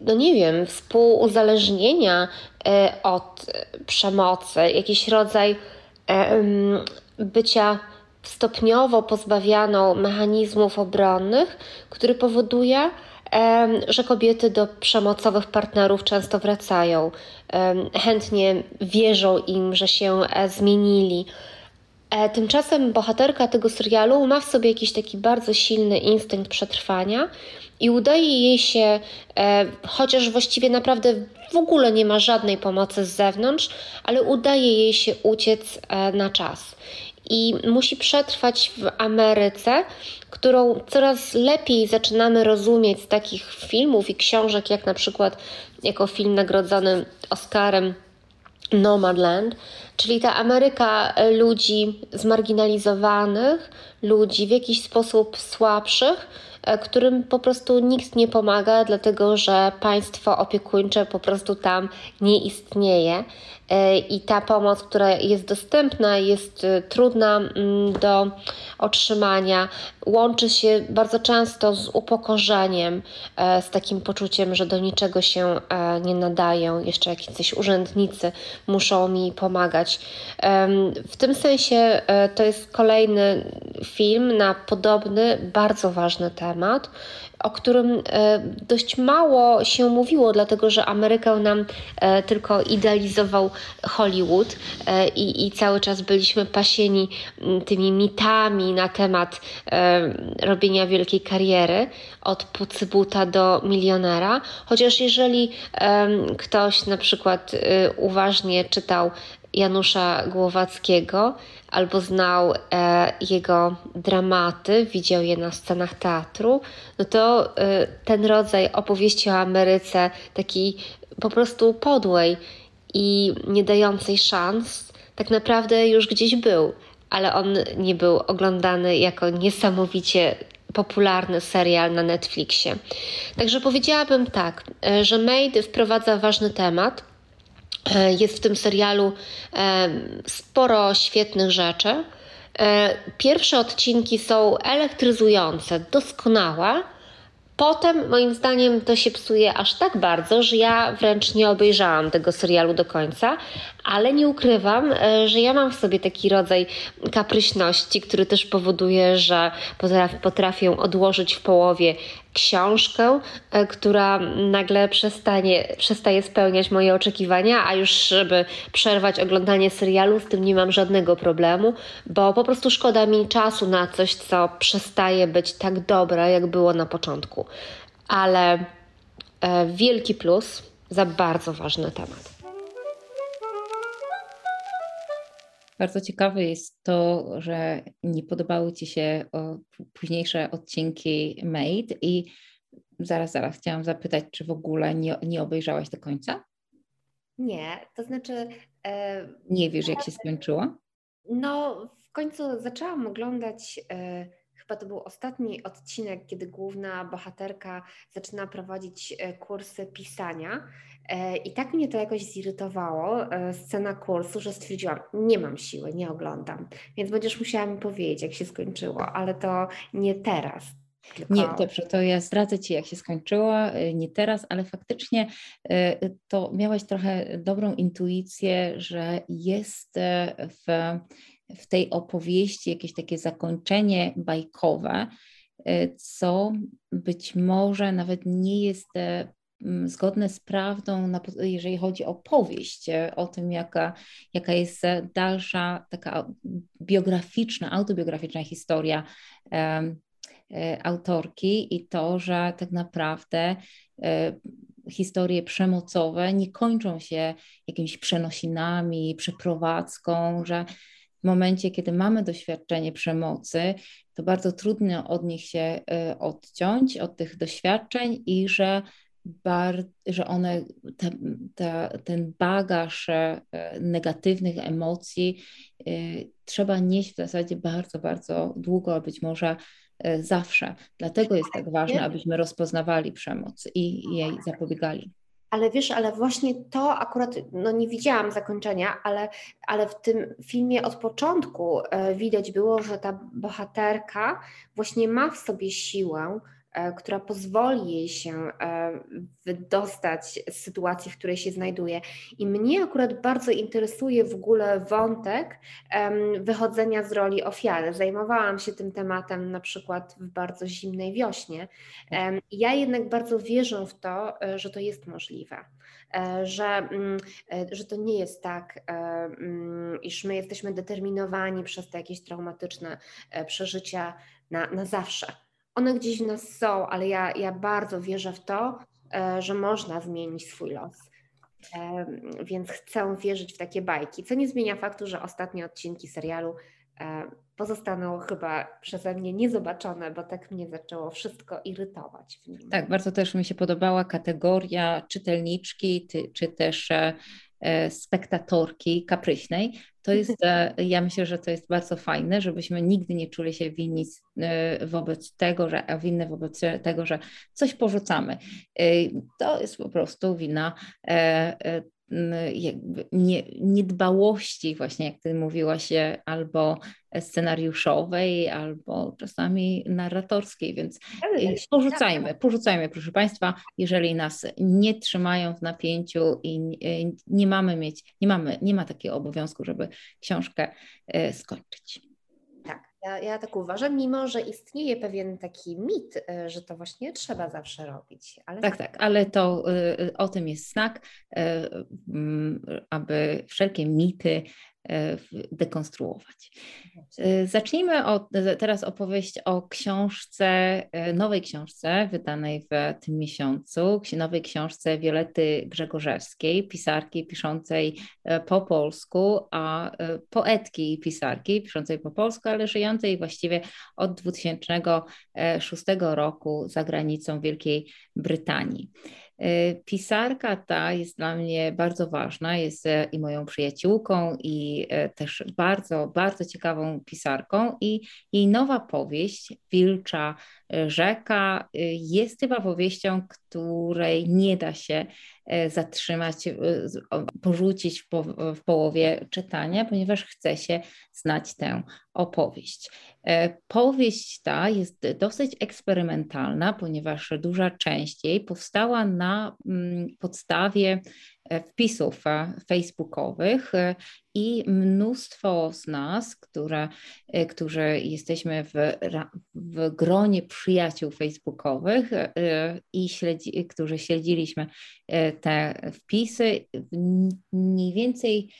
no nie wiem, współuzależnienia e, od przemocy, jakiś rodzaj bycia stopniowo pozbawianą mechanizmów obronnych, który powoduje, że kobiety do przemocowych partnerów często wracają, chętnie wierzą im, że się e, zmienili. E, tymczasem bohaterka tego serialu ma w sobie jakiś taki bardzo silny instynkt przetrwania i udaje jej się, e, chociaż właściwie naprawdę w ogóle nie ma żadnej pomocy z zewnątrz, ale udaje jej się uciec na czas i musi przetrwać w Ameryce, którą coraz lepiej zaczynamy rozumieć z takich filmów i książek, jak na przykład jako film nagrodzony Oscarem Nomadland, czyli ta Ameryka ludzi zmarginalizowanych, ludzi w jakiś sposób słabszych, e, którym po prostu nikt nie pomaga, dlatego że państwo opiekuńcze po prostu tam nie istnieje. E, i ta pomoc, która jest dostępna, jest e, trudna mm, do otrzymania, łączy się bardzo często z upokorzeniem, e, z takim poczuciem, że do niczego się nie nadają, jeszcze jakiś urzędnicy muszą mi pomagać. W tym sensie to jest kolejny film na podobny, bardzo ważny temat o którym e, dość mało się mówiło, dlatego że Amerykę nam e, tylko idealizował Hollywood e, i, i cały czas byliśmy pasieni tymi mitami na temat robienia wielkiej kariery od pucybuta do milionera. Chociaż jeżeli ktoś na przykład uważnie czytał Janusza Głowackiego albo znał e, jego dramaty, widział je na scenach teatru, no to e, ten rodzaj opowieści o Ameryce, takiej po prostu podłej i nie dającej szans, tak naprawdę już gdzieś był, ale on nie był oglądany jako niesamowicie popularny serial na Netflixie. Także powiedziałabym tak, e, że Made wprowadza ważny temat – jest w tym serialu e, sporo świetnych rzeczy. E, pierwsze odcinki są elektryzujące, doskonałe. Potem, moim zdaniem, to się psuje aż tak bardzo, że ja wręcz nie obejrzałam tego serialu do końca, ale nie ukrywam, e, że ja mam w sobie taki rodzaj kapryśności, który też powoduje, że potrafię odłożyć w połowie książkę, e, która nagle przestanie, przestaje spełniać moje oczekiwania, a już żeby przerwać oglądanie serialu, z tym nie mam żadnego problemu, bo po prostu szkoda mi czasu na coś, co przestaje być tak dobre, jak było na początku. Ale e, wielki plus za bardzo ważny temat. Bardzo ciekawe jest to, że nie podobały Ci się późniejsze odcinki Made i zaraz, zaraz chciałam zapytać, czy w ogóle nie, nie obejrzałaś do końca? Nie, to znaczy... E, nie wiesz, jak się skończyło? No, w końcu zaczęłam oglądać... E, chyba to był ostatni odcinek, kiedy główna bohaterka zaczyna prowadzić e, kursy pisania E, I tak mnie to jakoś zirytowało, e, scena kursu, że stwierdziłam, nie mam siły, nie oglądam. Więc będziesz musiała mi powiedzieć, jak się skończyło, ale to nie teraz. Tylko... Nie, dobrze, to ja zdradzę Ci, jak się skończyło, e, nie teraz, ale faktycznie to miałaś trochę dobrą intuicję, że jest w, w tej opowieści jakieś takie zakończenie bajkowe, co być może nawet nie jest zgodne z prawdą, jeżeli chodzi o powieść, o tym, jaka, jaka jest dalsza taka biograficzna, autobiograficzna historia autorki i to, że tak naprawdę historie przemocowe nie kończą się jakimiś przenosinami, przeprowadzką, że w momencie, kiedy mamy doświadczenie przemocy, to bardzo trudno od nich się odciąć, od tych doświadczeń i że, bar, że one, te, te, ten bagaż e, negatywnych emocji y, trzeba nieść w zasadzie bardzo, bardzo długo, a być może e, zawsze. Dlatego jest tak ważne, abyśmy rozpoznawali przemoc i jej zapobiegali. Ale wiesz, ale właśnie to akurat, no nie widziałam zakończenia, ale, ale w tym filmie od początku e, widać było, że ta bohaterka właśnie ma w sobie siłę, E, która pozwoli jej się e, wydostać z sytuacji, w której się znajduje. I mnie akurat bardzo interesuje w ogóle wątek wychodzenia z roli ofiary. Zajmowałam się tym tematem na przykład w bardzo zimnej wiośnie. Ja jednak bardzo wierzę w to, e, że to jest możliwe. Że, mm, że to nie jest tak, mm, iż my jesteśmy determinowani przez te jakieś traumatyczne przeżycia na, na zawsze one gdzieś w nas są, ale ja, ja bardzo wierzę w to, e, że można zmienić swój los. E, więc chcę wierzyć w takie bajki, co nie zmienia faktu, że ostatnie odcinki serialu e, pozostaną chyba przeze mnie niezobaczone, bo tak mnie zaczęło wszystko irytować. Tak, bardzo też mi się podobała kategoria czytelniczki, ty, czy też spektatorki kapryśnej. To jest, e, ja myślę, że to jest bardzo fajne, żebyśmy nigdy nie czuli się winni e, wobec tego, że, a winne wobec tego, że coś porzucamy. To jest po prostu wina jakby nie, niedbałości, właśnie jak ty mówiłaś, albo scenariuszowej, albo czasami narratorskiej, więc porzucajmy, porzucajmy, proszę Państwa, jeżeli nas nie trzymają w napięciu i nie mamy mieć, nie mamy, nie ma takiego obowiązku, żeby książkę e, skończyć. Ja, ja tak uważam, mimo że istnieje pewien taki mit, y, że to właśnie trzeba zawsze robić. Ale tak, tak, ale to y, o tym jest znak, y, aby wszelkie mity dekonstruować. E, zacznijmy od, teraz opowieść o książce, e, nowej książce wydanej w tym miesiącu, nowej książce Wiolety Grzegorzewskiej, pisarki piszącej po polsku, a poetki i pisarki piszącej po polsku, ale żyjącej właściwie od 2006 roku za granicą Wielkiej Brytanii. Y, pisarka ta jest dla mnie bardzo ważna, jest e, i moją przyjaciółką, i e, też bardzo, bardzo ciekawą pisarką. I jej nowa powieść, Wilcza e, Rzeka, jest chyba powieścią, której nie da się zatrzymać, porzucić w, po, w połowie czytania, ponieważ chce się znać tę opowieść. Powieść ta jest dosyć eksperymentalna, ponieważ duża część jej powstała na mm, podstawie e, wpisów e, facebookowych e, i mnóstwo z nas, które, którzy jesteśmy w, w gronie przyjaciół facebookowych i śledzi, którzy śledziliśmy te wpisy, mniej więcej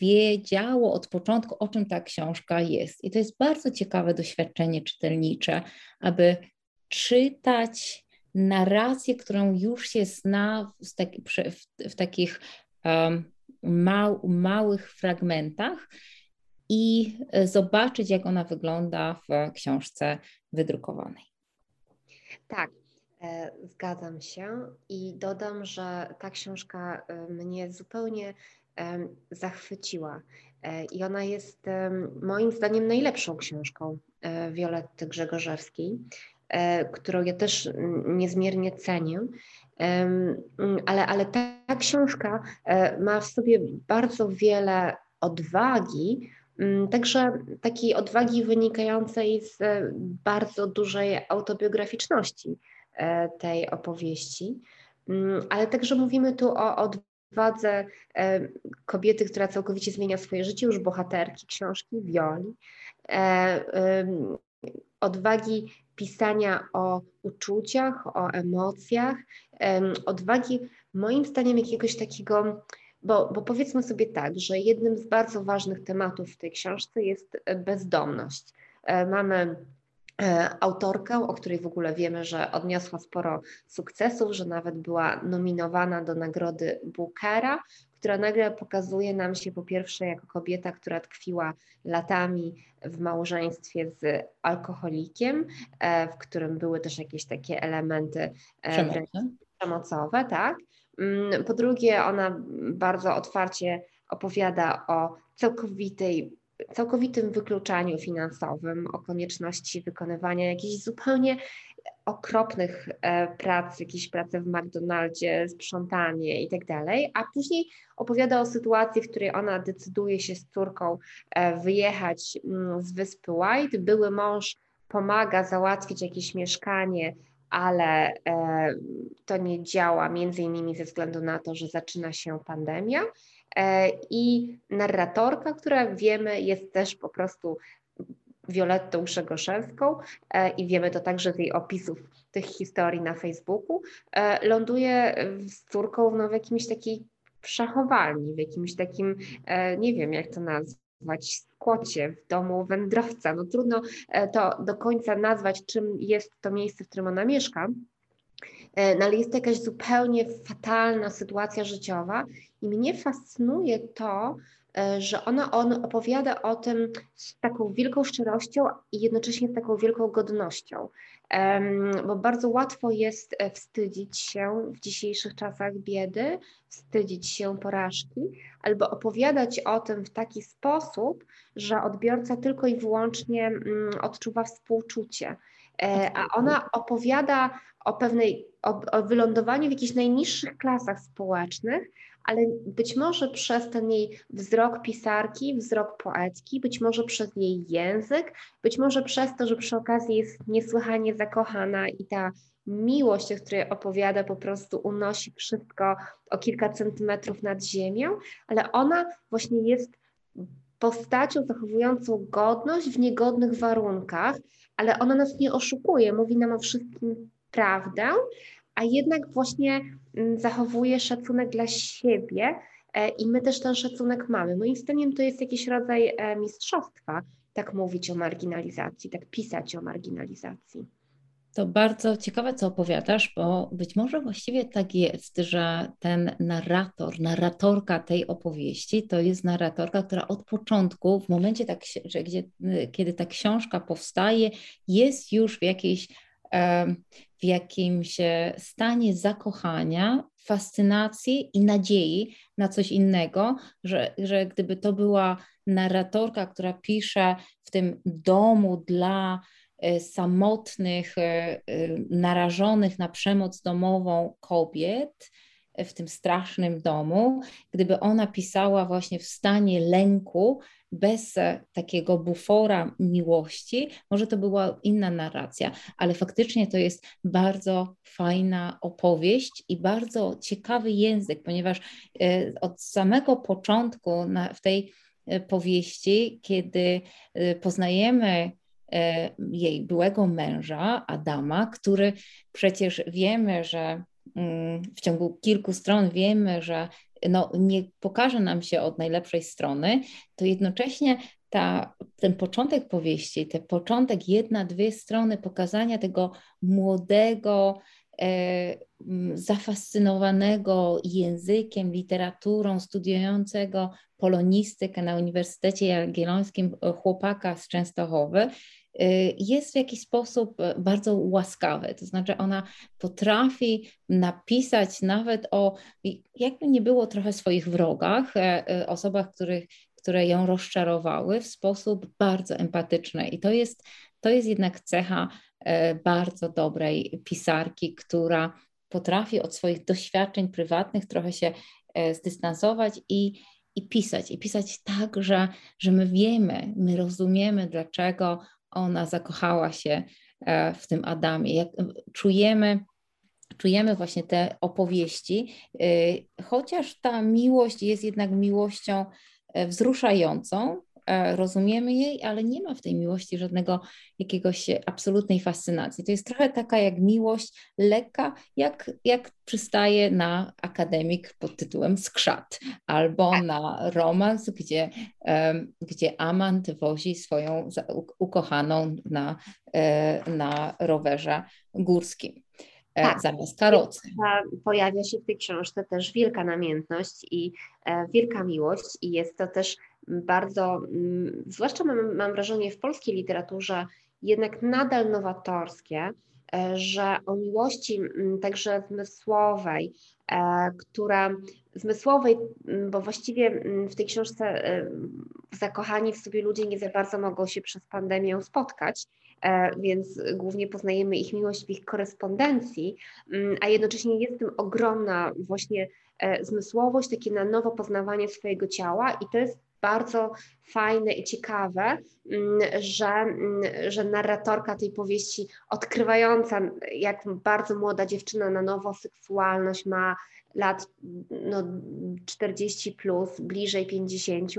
wiedziało od początku, o czym ta książka jest. I to jest bardzo ciekawe doświadczenie czytelnicze, aby czytać narrację, którą już się zna w, taki, w, w takich um, mał, małych fragmentach i zobaczyć, jak ona wygląda w książce wydrukowanej. Tak, e, zgadzam się i dodam, że ta książka e, mnie zupełnie zachwyciła. E, I ona jest moim zdaniem najlepszą książką Violetty Grzegorzewskiej. E, którą ja też niezmiernie cenię. Ale, ale ta książka e, ma w sobie bardzo wiele odwagi, także takiej odwagi wynikającej z e, bardzo dużej autobiograficzności tej opowieści. Ale także mówimy tu o odwadze kobiety, która całkowicie zmienia swoje życie, już bohaterki książki, Wioli, odwagi pisania o uczuciach, o emocjach, odwagi, moim zdaniem, jakiegoś takiego. Bo, bo powiedzmy sobie tak, że jednym z bardzo ważnych tematów w tej książce jest bezdomność. E, mamy autorkę, o której w ogóle wiemy, że odniosła sporo sukcesów, że nawet była nominowana do nagrody Bookera, która nagle pokazuje nam się po pierwsze jako kobieta, która tkwiła latami w małżeństwie z alkoholikiem, e, w którym były też jakieś takie elementy e, przemocowe, tak. Mm, po drugie, ona bardzo otwarcie opowiada o całkowitej całkowitym wykluczaniu finansowym, o konieczności wykonywania jakichś zupełnie okropnych e, prac, jakieś prace w McDonaldzie, sprzątanie i tak dalej, a później opowiada o sytuacji, w której ona decyduje się z córką e, wyjechać mm, z wyspy White. Były mąż pomaga załatwić jakieś mieszkanie, ale e, to nie działa, między innymi ze względu na to, że zaczyna się pandemia. E, I narratorka, która wiemy jest też po prostu Violettą Szegoszewską e, i wiemy to także z jej opisów tych historii na Facebooku, e, ląduje z córką no, w jakimś takiej przechowalni, w jakimś takim, nie wiem jak to nazwać, skłocie, w domu wędrowca. No trudno to do końca nazwać, czym jest to miejsce, w którym ona mieszka, no ale jest to jakaś zupełnie fatalna sytuacja życiowa i mnie fascynuje to, e, że ona on opowiada o tym z taką wielką szczerością i jednocześnie z taką wielką godnością, bo bardzo łatwo jest e, wstydzić się w dzisiejszych czasach biedy, wstydzić się porażki, albo opowiadać o tym w taki sposób, że odbiorca tylko i wyłącznie mm, odczuwa współczucie. E, a ona opowiada o pewnej, o, o wylądowaniu w jakichś najniższych klasach społecznych, ale być może przez ten jej wzrok pisarki, wzrok poetki, być może przez jej język, być może przez to, że przy okazji jest niesłychanie zakochana i ta miłość, o której opowiada, po prostu unosi wszystko o kilka centymetrów nad ziemią, ale ona właśnie jest postacią zachowującą godność w niegodnych warunkach, ale ona nas nie oszukuje, mówi nam o wszystkim prawdę, a jednak właśnie mm, zachowuje szacunek dla siebie e, i my też ten szacunek mamy. Moim zdaniem to jest jakiś rodzaj e, mistrzostwa, tak mówić o marginalizacji, tak pisać o marginalizacji. To bardzo ciekawe, co opowiadasz, bo być może właściwie tak jest, że ten narrator, narratorka tej opowieści to jest narratorka, która od początku, w momencie, tak, że gdzie, kiedy ta książka powstaje, jest już w jakiejś w jakimś stanie zakochania, fascynacji i nadziei na coś innego, że, że gdyby to była narratorka, która pisze w tym domu dla e, samotnych, e, e, narażonych na przemoc domową kobiet, w tym strasznym domu, gdyby ona pisała właśnie w stanie lęku, bez takiego bufora miłości, może to była inna narracja, ale faktycznie to jest bardzo fajna opowieść i bardzo ciekawy język, ponieważ e, od samego początku na, w tej e, powieści, kiedy e, poznajemy jej byłego męża, Adama, który przecież wiemy, że w ciągu kilku stron wiemy, że no, nie pokaże nam się od najlepszej strony, to jednocześnie ta, ten początek powieści, ten początek, jedna, dwie strony pokazania tego młodego, e, zafascynowanego językiem, literaturą, studiującego polonistykę na Uniwersytecie Jagiellońskim e, chłopaka z Częstochowy, jest w jakiś sposób e, bardzo łaskawe. To znaczy, ona potrafi napisać nawet o, jakby nie było trochę swoich wrogach, e, e, osobach, których, które ją rozczarowały w sposób bardzo empatyczny. I to jest, to jest jednak cecha bardzo dobrej pisarki, która potrafi od swoich doświadczeń prywatnych trochę się zdystansować i, i pisać. I pisać tak, że, że my wiemy, my rozumiemy, dlaczego ona zakochała się e, w tym Adamie. Jak czujemy, czujemy właśnie te opowieści, e, chociaż ta miłość jest jednak miłością e, wzruszającą, e, rozumiemy jej, ale nie ma w tej miłości żadnego jakiegoś absolutnej fascynacji. To jest trochę taka jak miłość lekka, jak, jak przystaje na akademik pod tytułem Skrzat, albo na romans, gdzie, gdzie amant wozi swoją ukochaną na, e, na rowerze górskim. E, tak. zamiast karocy. Pojawia się w tej książce też wielka namiętność i e, wielka miłość i jest to też bardzo, mm, zwłaszcza mam, mam wrażenie w polskiej literaturze, jednak nadal nowatorskie, e, że o miłości mm, także zmysłowej, która zmysłowej, mm, bo właściwie w tej książce zakochani w sobie ludzie nie za bardzo mogą się przez pandemię spotkać, E, więc głównie poznajemy ich miłość w ich korespondencji, mm, a jednocześnie jest w tym ogromna właśnie e, zmysłowość, takie na nowo poznawanie swojego ciała i to jest bardzo fajne i ciekawe, mm, że, mm, że narratorka tej powieści, odkrywająca, jak bardzo młoda dziewczyna na nowo seksualność ma lat no, 40 plus, bliżej 50,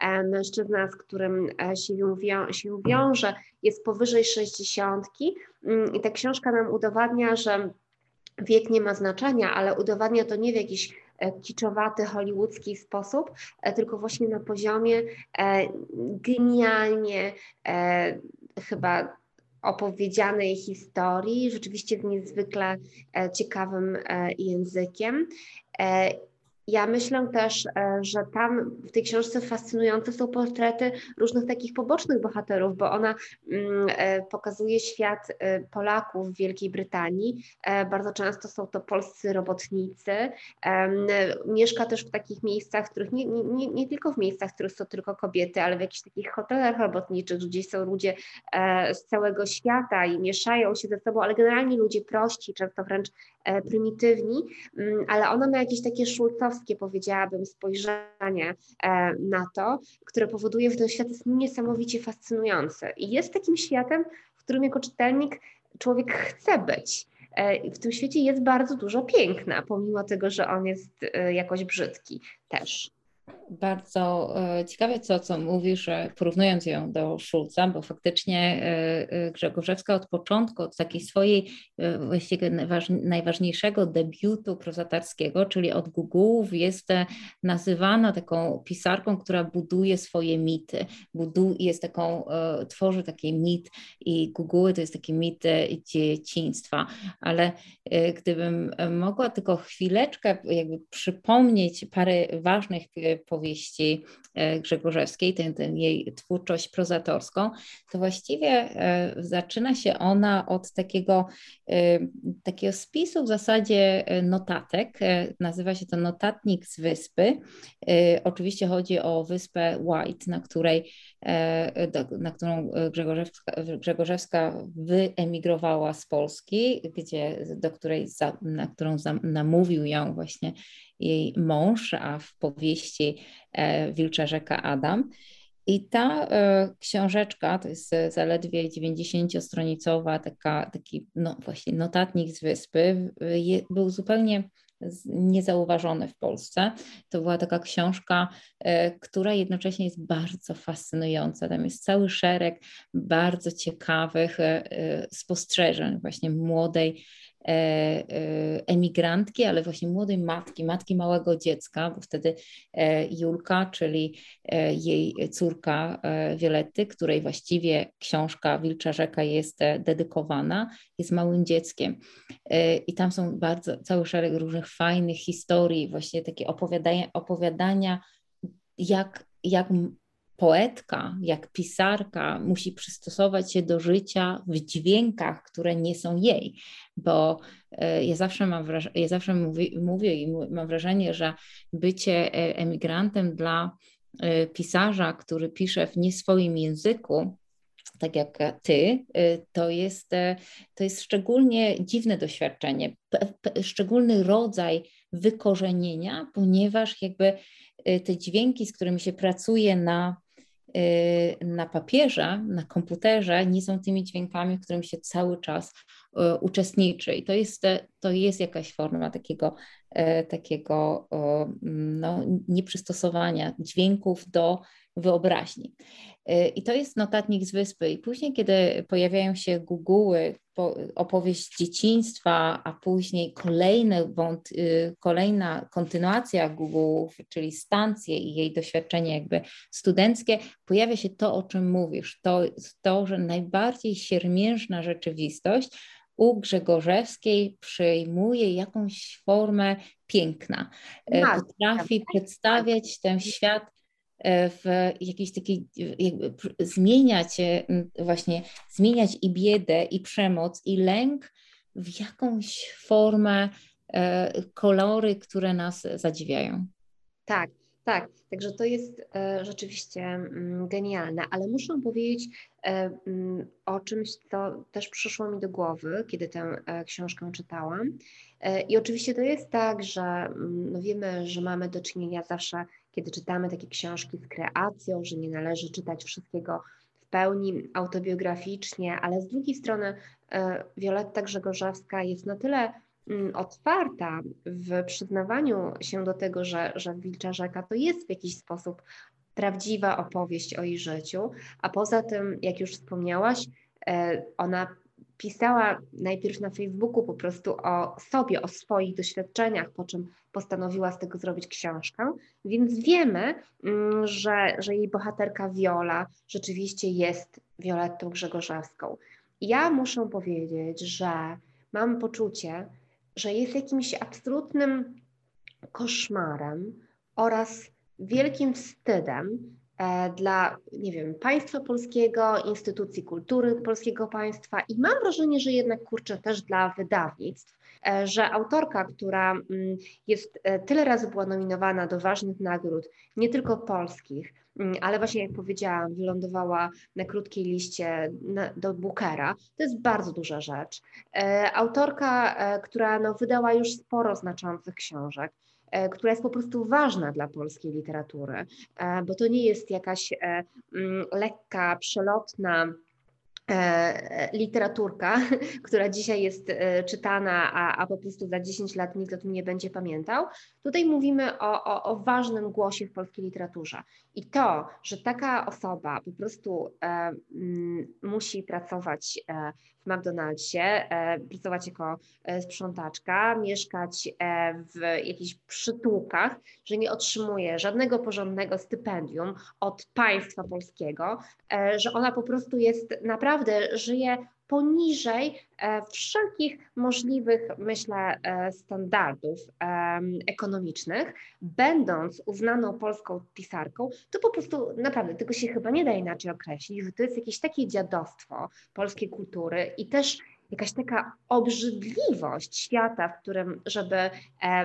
e, mężczyzna, z którym e, się, wią się wiąże, jest powyżej 60 mm, i ta książka nam udowadnia, że wiek nie ma znaczenia, ale udowadnia to nie w jakiś e, kiczowaty, hollywoodzki sposób, tylko właśnie na poziomie genialnie chyba opowiedzianej historii, rzeczywiście z niezwykle e, ciekawym e, językiem. Ja myślę też, e, że tam w tej książce fascynujące są portrety różnych takich pobocznych bohaterów, bo ona mm, e, pokazuje świat e, Polaków w Wielkiej Brytanii. Bardzo często są to polscy robotnicy. Mieszka też w takich miejscach, w których nie, nie, nie tylko w miejscach, w których są tylko kobiety, ale w jakichś takich hotelach robotniczych, gdzie są ludzie z całego świata i mieszają się ze sobą, ale generalnie ludzie prości, często wręcz prymitywni, mm, ale ona ma jakieś takie szulcowskie powiedziałabym, spojrzenie e, na to, które powoduje, że ten świat jest niesamowicie fascynujący. I jest takim światem, w którym jako czytelnik człowiek chce być. E, w tym świecie jest bardzo dużo piękna, pomimo tego, że on jest e, jakoś brzydki też bardzo e, ciekawe co, co mówisz, porównując ją do Szulca, bo faktycznie e, e, Grzegorzewska od początku, od takiej swojej właściwie najważniejszego debiutu prozatarskiego, czyli od Gugułów, jest nazywana taką pisarką, która buduje swoje mity, buduje, jest taką, tworzy taki mit i Guguły to jest taki mit dzieciństwa, ale gdybym mogła tylko chwileczkę jakby przypomnieć parę ważnych powieści e, Grzegorzewskiej, tę, jej twórczość prozatorską, to właściwie e, zaczyna się ona od takiego, e, takiego spisu w zasadzie notatek. Nazywa się to Notatnik z Wyspy. Oczywiście chodzi o wyspę White, na której na którą Grzegorzewska, Grzegorzewska wyemigrowała z Polski, gdzie, do której, na którą namówił ją właśnie jej mąż, a w powieści e, Wilcza Rzeka Adam. I ta e, książeczka, to jest zaledwie 90-stronicowa, taka, taki no, właśnie notatnik z wyspy, je, był zupełnie niezauważony w Polsce. To była taka książka, e, która jednocześnie jest bardzo fascynująca. Tam jest cały szereg bardzo ciekawych spostrzeżeń właśnie młodej emigrantki, ale właśnie młodej matki, matki małego dziecka, bo wtedy e, Julka, czyli jej córka Violetty, której właściwie książka Wilcza Rzeka jest dedykowana, jest małym dzieckiem. I tam są bardzo, cały szereg różnych fajnych historii, właśnie takie opowiadania, opowiadania jak, jak poetka, jak pisarka musi przystosować się do życia w dźwiękach, które nie są jej, bo e, ja zawsze mam wrażenie, ja zawsze mówię, i mam wrażenie, że bycie e, emigrantem dla e, pisarza, który pisze w nie swoim języku, tak jak ty, to jest, to jest szczególnie dziwne doświadczenie, szczególny rodzaj wykorzenienia, ponieważ jakby te dźwięki, z którymi się pracuje na na papierze, na komputerze nie są tymi dźwiękami, w którym się cały czas y, uczestniczy. I to jest, to jest jakaś forma takiego, y, takiego no, nieprzystosowania dźwięków do wyobraźni. I to jest notatnik z wyspy. I później, kiedy pojawiają się Google'y, opowieść dzieciństwa, a później kolejny wąt, kolejna kontynuacja Google, czyli stancje i jej doświadczenie jakby studenckie, pojawia się to, o czym mówisz. To, to że najbardziej siermiężna rzeczywistość u Grzegorzewskiej przyjmuje jakąś formę piękna. E, tak, Potrafi tak, przedstawiać ten świat w jakiejś takiej, jakby zmieniać e, właśnie, zmieniać i biedę, i przemoc, i lęk w jakąś formę, kolory, które nas zadziwiają. Tak, tak, także to jest e, rzeczywiście mm, genialne, ale muszę powiedzieć e, mm, o czymś, co też przyszło mi do głowy, kiedy tę e, książkę czytałam. E, I oczywiście to jest tak, że mm, no wiemy, że mamy do czynienia zawsze, kiedy czytamy takie książki z kreacją, że nie należy czytać wszystkiego w pełni autobiograficznie, ale z drugiej strony e, Wioletta Grzegorzewska jest na tyle Mm, otwarta w przyznawaniu się do tego, że, że Wilcza Rzeka to jest w jakiś sposób prawdziwa opowieść o jej życiu, a poza tym, jak już wspomniałaś, e, ona pisała najpierw na Facebooku po prostu o sobie, o swoich doświadczeniach, po czym postanowiła z tego zrobić książkę, więc wiemy, mm, że, że jej bohaterka Viola rzeczywiście jest Violettą Grzegorzewską. Ja muszę powiedzieć, że mam poczucie, że jest jakimś absolutnym koszmarem oraz wielkim wstydem e, dla, nie wiem, państwa polskiego, instytucji kultury polskiego państwa i mam wrażenie, że jednak kurczę też dla wydawnictw, że autorka, która mm, jest e, tyle razy była nominowana do ważnych nagród, nie tylko polskich, mm, ale właśnie jak powiedziałam, wylądowała na krótkiej liście do Bookera. To jest bardzo duża rzecz. Autorka, która no, wydała już sporo znaczących książek, E, która jest po prostu ważna dla polskiej literatury, e, bo to nie jest jakaś e, mm, lekka, przelotna literaturka, która dzisiaj jest czytana, a, a po prostu za 10 lat nikt o tym nie będzie pamiętał. Tutaj mówimy o, o, o ważnym głosie w polskiej literaturze. I to, że taka osoba po prostu e, m, musi pracować e, w McDonald'sie, e, pracować jako e, sprzątaczka, mieszkać e, w jakichś przytułkach, że nie otrzymuje żadnego porządnego stypendium od państwa polskiego, że ona po prostu jest naprawdę, żyje poniżej e, wszelkich możliwych, myślę, e, standardów ekonomicznych, będąc uznaną polską pisarką, to po prostu naprawdę tego się chyba nie da inaczej określić, że to jest jakieś takie dziadostwo polskiej kultury i też jakaś taka obrzydliwość świata, w którym, żeby e,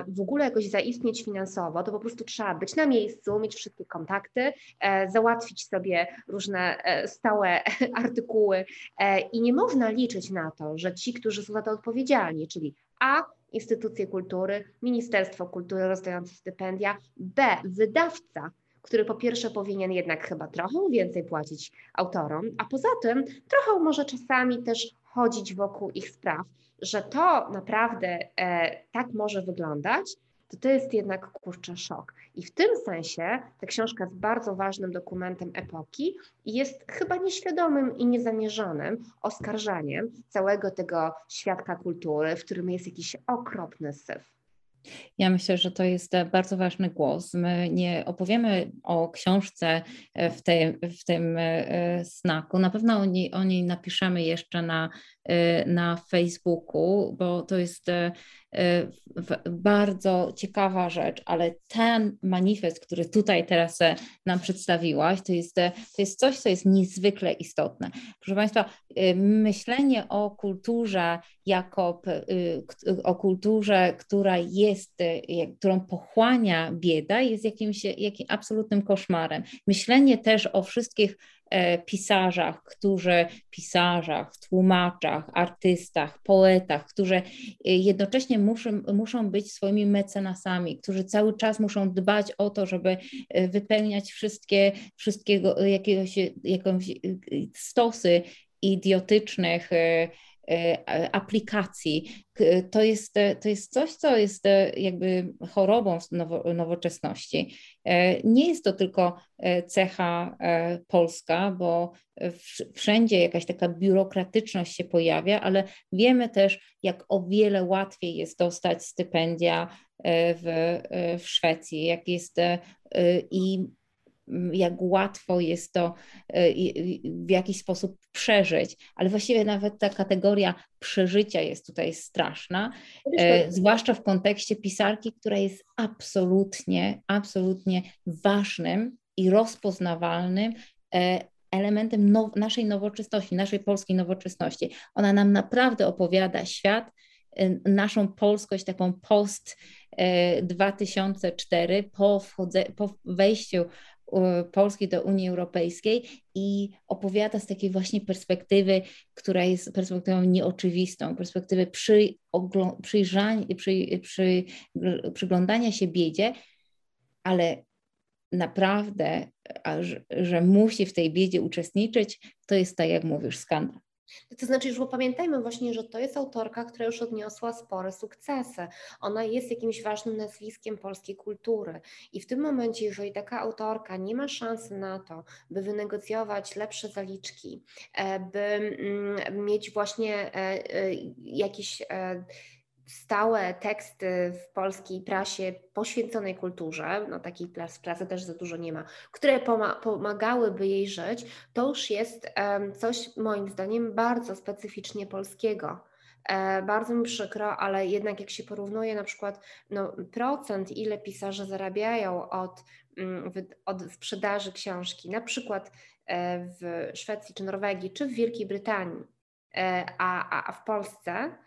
w ogóle jakoś zaistnieć finansowo, to po prostu trzeba być na miejscu, mieć wszystkie kontakty, e, załatwić sobie różne e, stałe artykuły i nie można liczyć na to, że ci, którzy są za to odpowiedzialni, czyli A, instytucje kultury, Ministerstwo Kultury rozdające stypendia, B, wydawca, który po pierwsze powinien jednak chyba trochę więcej płacić autorom, a poza tym trochę może czasami też chodzić wokół ich spraw, że to naprawdę e, tak może wyglądać, to to jest jednak kurczę szok. I w tym sensie ta książka jest bardzo ważnym dokumentem epoki i jest chyba nieświadomym i niezamierzonym oskarżaniem całego tego świadka kultury, w którym jest jakiś okropny syf. Ja myślę, że to jest e, bardzo ważny głos. My nie opowiemy o książce e, w, w tym e, snaku. Na pewno o niej, o niej napiszemy jeszcze na, na Facebooku, bo to jest bardzo ciekawa rzecz, ale ten manifest, który tutaj teraz nam przedstawiłaś, to jest, to jest coś, co jest niezwykle istotne. Proszę Państwa, myślenie o kulturze jako o kulturze, która jest, którą pochłania bieda, jest jakimś, jakimś absolutnym koszmarem. Myślenie też o wszystkich pisarzach, którzy pisarzach, tłumaczach, artystach, poetach, którzy e, jednocześnie muszą, muszą być swoimi mecenasami, którzy cały czas muszą dbać o to, żeby e, wypełniać wszystkie, wszystkiego, jakiegoś, jakąś stosy idiotycznych aplikacji. To jest, to jest coś, co jest jakby chorobą nowo, nowoczesności. Nie jest to tylko cecha polska, bo wszędzie jakaś taka biurokratyczność się pojawia, ale wiemy też, jak o wiele łatwiej jest dostać stypendia w, w Szwecji, jak jest i jak łatwo jest to e, w jakiś sposób przeżyć, ale właściwie nawet ta kategoria przeżycia jest tutaj straszna, e, zwłaszcza w kontekście pisarki, która jest absolutnie, absolutnie ważnym i rozpoznawalnym e, elementem now, naszej nowoczesności, naszej polskiej nowoczesności. Ona nam naprawdę opowiada świat, naszą polskość taką post 2004, po, wchodze, po wejściu Polski do Unii Europejskiej i opowiada z takiej właśnie perspektywy, która jest perspektywą nieoczywistą, perspektywy przy, przyjrzania, przy, przy, przyglądania się biedzie, ale naprawdę, że, że musi w tej biedzie uczestniczyć, to jest tak, jak mówisz, skandal. To znaczy, że pamiętajmy właśnie, że to jest autorka, która już odniosła spore sukcesy. Ona jest jakimś ważnym nazwiskiem polskiej kultury. I w tym momencie, jeżeli taka autorka nie ma szansy na to, by wynegocjować lepsze zaliczki, e, by mm, mieć właśnie e, e, jakieś stałe teksty w polskiej prasie poświęconej kulturze, no takiej pracy też za dużo nie ma, które pomagałyby jej żyć, to już jest coś moim zdaniem bardzo specyficznie polskiego. E, bardzo mi przykro, ale jednak jak się porównuje na przykład no, procent, ile pisarze zarabiają od, mm, od sprzedaży książki, na przykład e, w Szwecji czy Norwegii, czy w Wielkiej Brytanii, e, a, a w Polsce,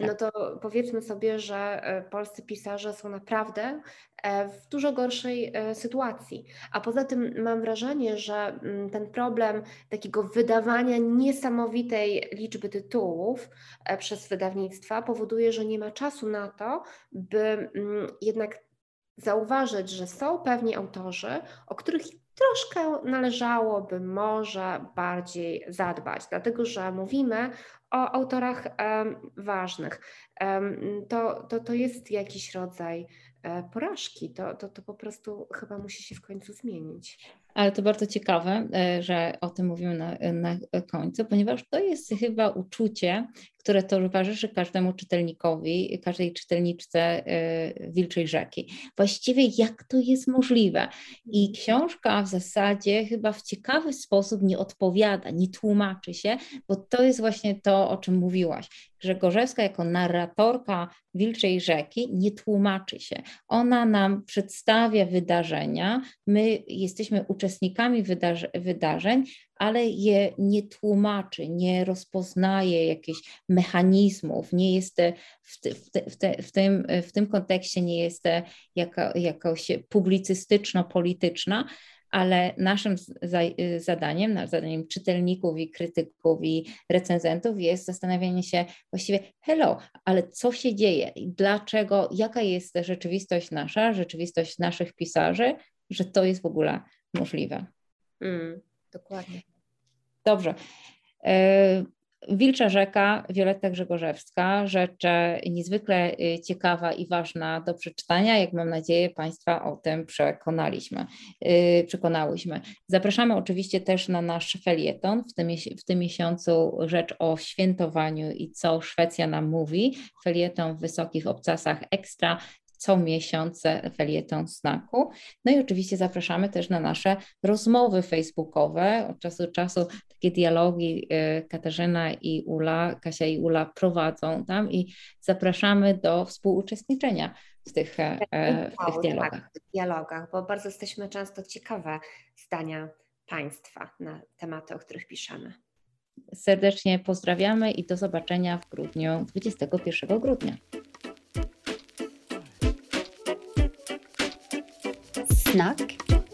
no tak. to powiedzmy sobie, że e, polscy pisarze są naprawdę e, w dużo gorszej sytuacji. A poza tym mam wrażenie, że mm, ten problem takiego wydawania niesamowitej liczby tytułów przez wydawnictwa powoduje, że nie ma czasu na to, by mm, jednak zauważyć, że są pewni autorzy, o których troszkę należałoby może bardziej zadbać, dlatego że mówimy o autorach ważnych. To, to, to jest jakiś rodzaj e, porażki. To, to, to po prostu chyba musi się w końcu zmienić. Ale to bardzo ciekawe, e, że o tym mówimy na, na końcu, ponieważ to jest chyba uczucie, które towarzyszy każdemu czytelnikowi, każdej czytelniczce e, Wilczej Rzeki. Właściwie jak to jest możliwe? I książka w zasadzie chyba w ciekawy sposób nie odpowiada, nie tłumaczy się, bo to jest właśnie to, o czym mówiłaś że Gorzewska jako narratorka Wilczej Rzeki nie tłumaczy się. Ona nam przedstawia wydarzenia, my jesteśmy uczestnikami wydarzeń, ale je nie tłumaczy, nie rozpoznaje jakichś mechanizmów, nie jest w, te, w, te, w, te, w, tym, w tym kontekście nie jest jaka, jakoś publicystyczno-polityczna, ale naszym zadaniem, zadaniem czytelników i krytyków i recenzentów jest zastanawianie się właściwie, hello, ale co się dzieje dlaczego, jaka jest rzeczywistość nasza, rzeczywistość naszych pisarzy, że to jest w ogóle możliwe. Mm, dokładnie. Dobrze. E, Wilcza Rzeka, Wioletta Grzegorzewska, rzecz niezwykle y, ciekawa i ważna do przeczytania, jak mam nadzieję Państwa o tym przekonaliśmy, przekonałyśmy. Zapraszamy oczywiście też na nasz felieton, w tym, w tym miesiącu rzecz o świętowaniu i co Szwecja nam mówi, felieton w wysokich obcasach ekstra, co miesiąc felieton znaku. No i oczywiście zapraszamy też na nasze rozmowy facebookowe. Od czasu do czasu takie dialogi y, Katarzyna i Ula, Kasia i Ula prowadzą tam i zapraszamy do współuczestniczenia w tych, e, w tych dialogach. Tak, w dialogach, bo bardzo jesteśmy często ciekawe zdania Państwa na tematy, o których piszemy. Serdecznie pozdrawiamy i do zobaczenia w grudniu, 21 grudnia. Znak.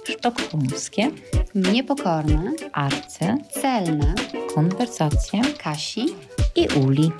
Sztokholmskie. Niepokorne. Arce. Celne. Konwersacje. Kasi. I Uli.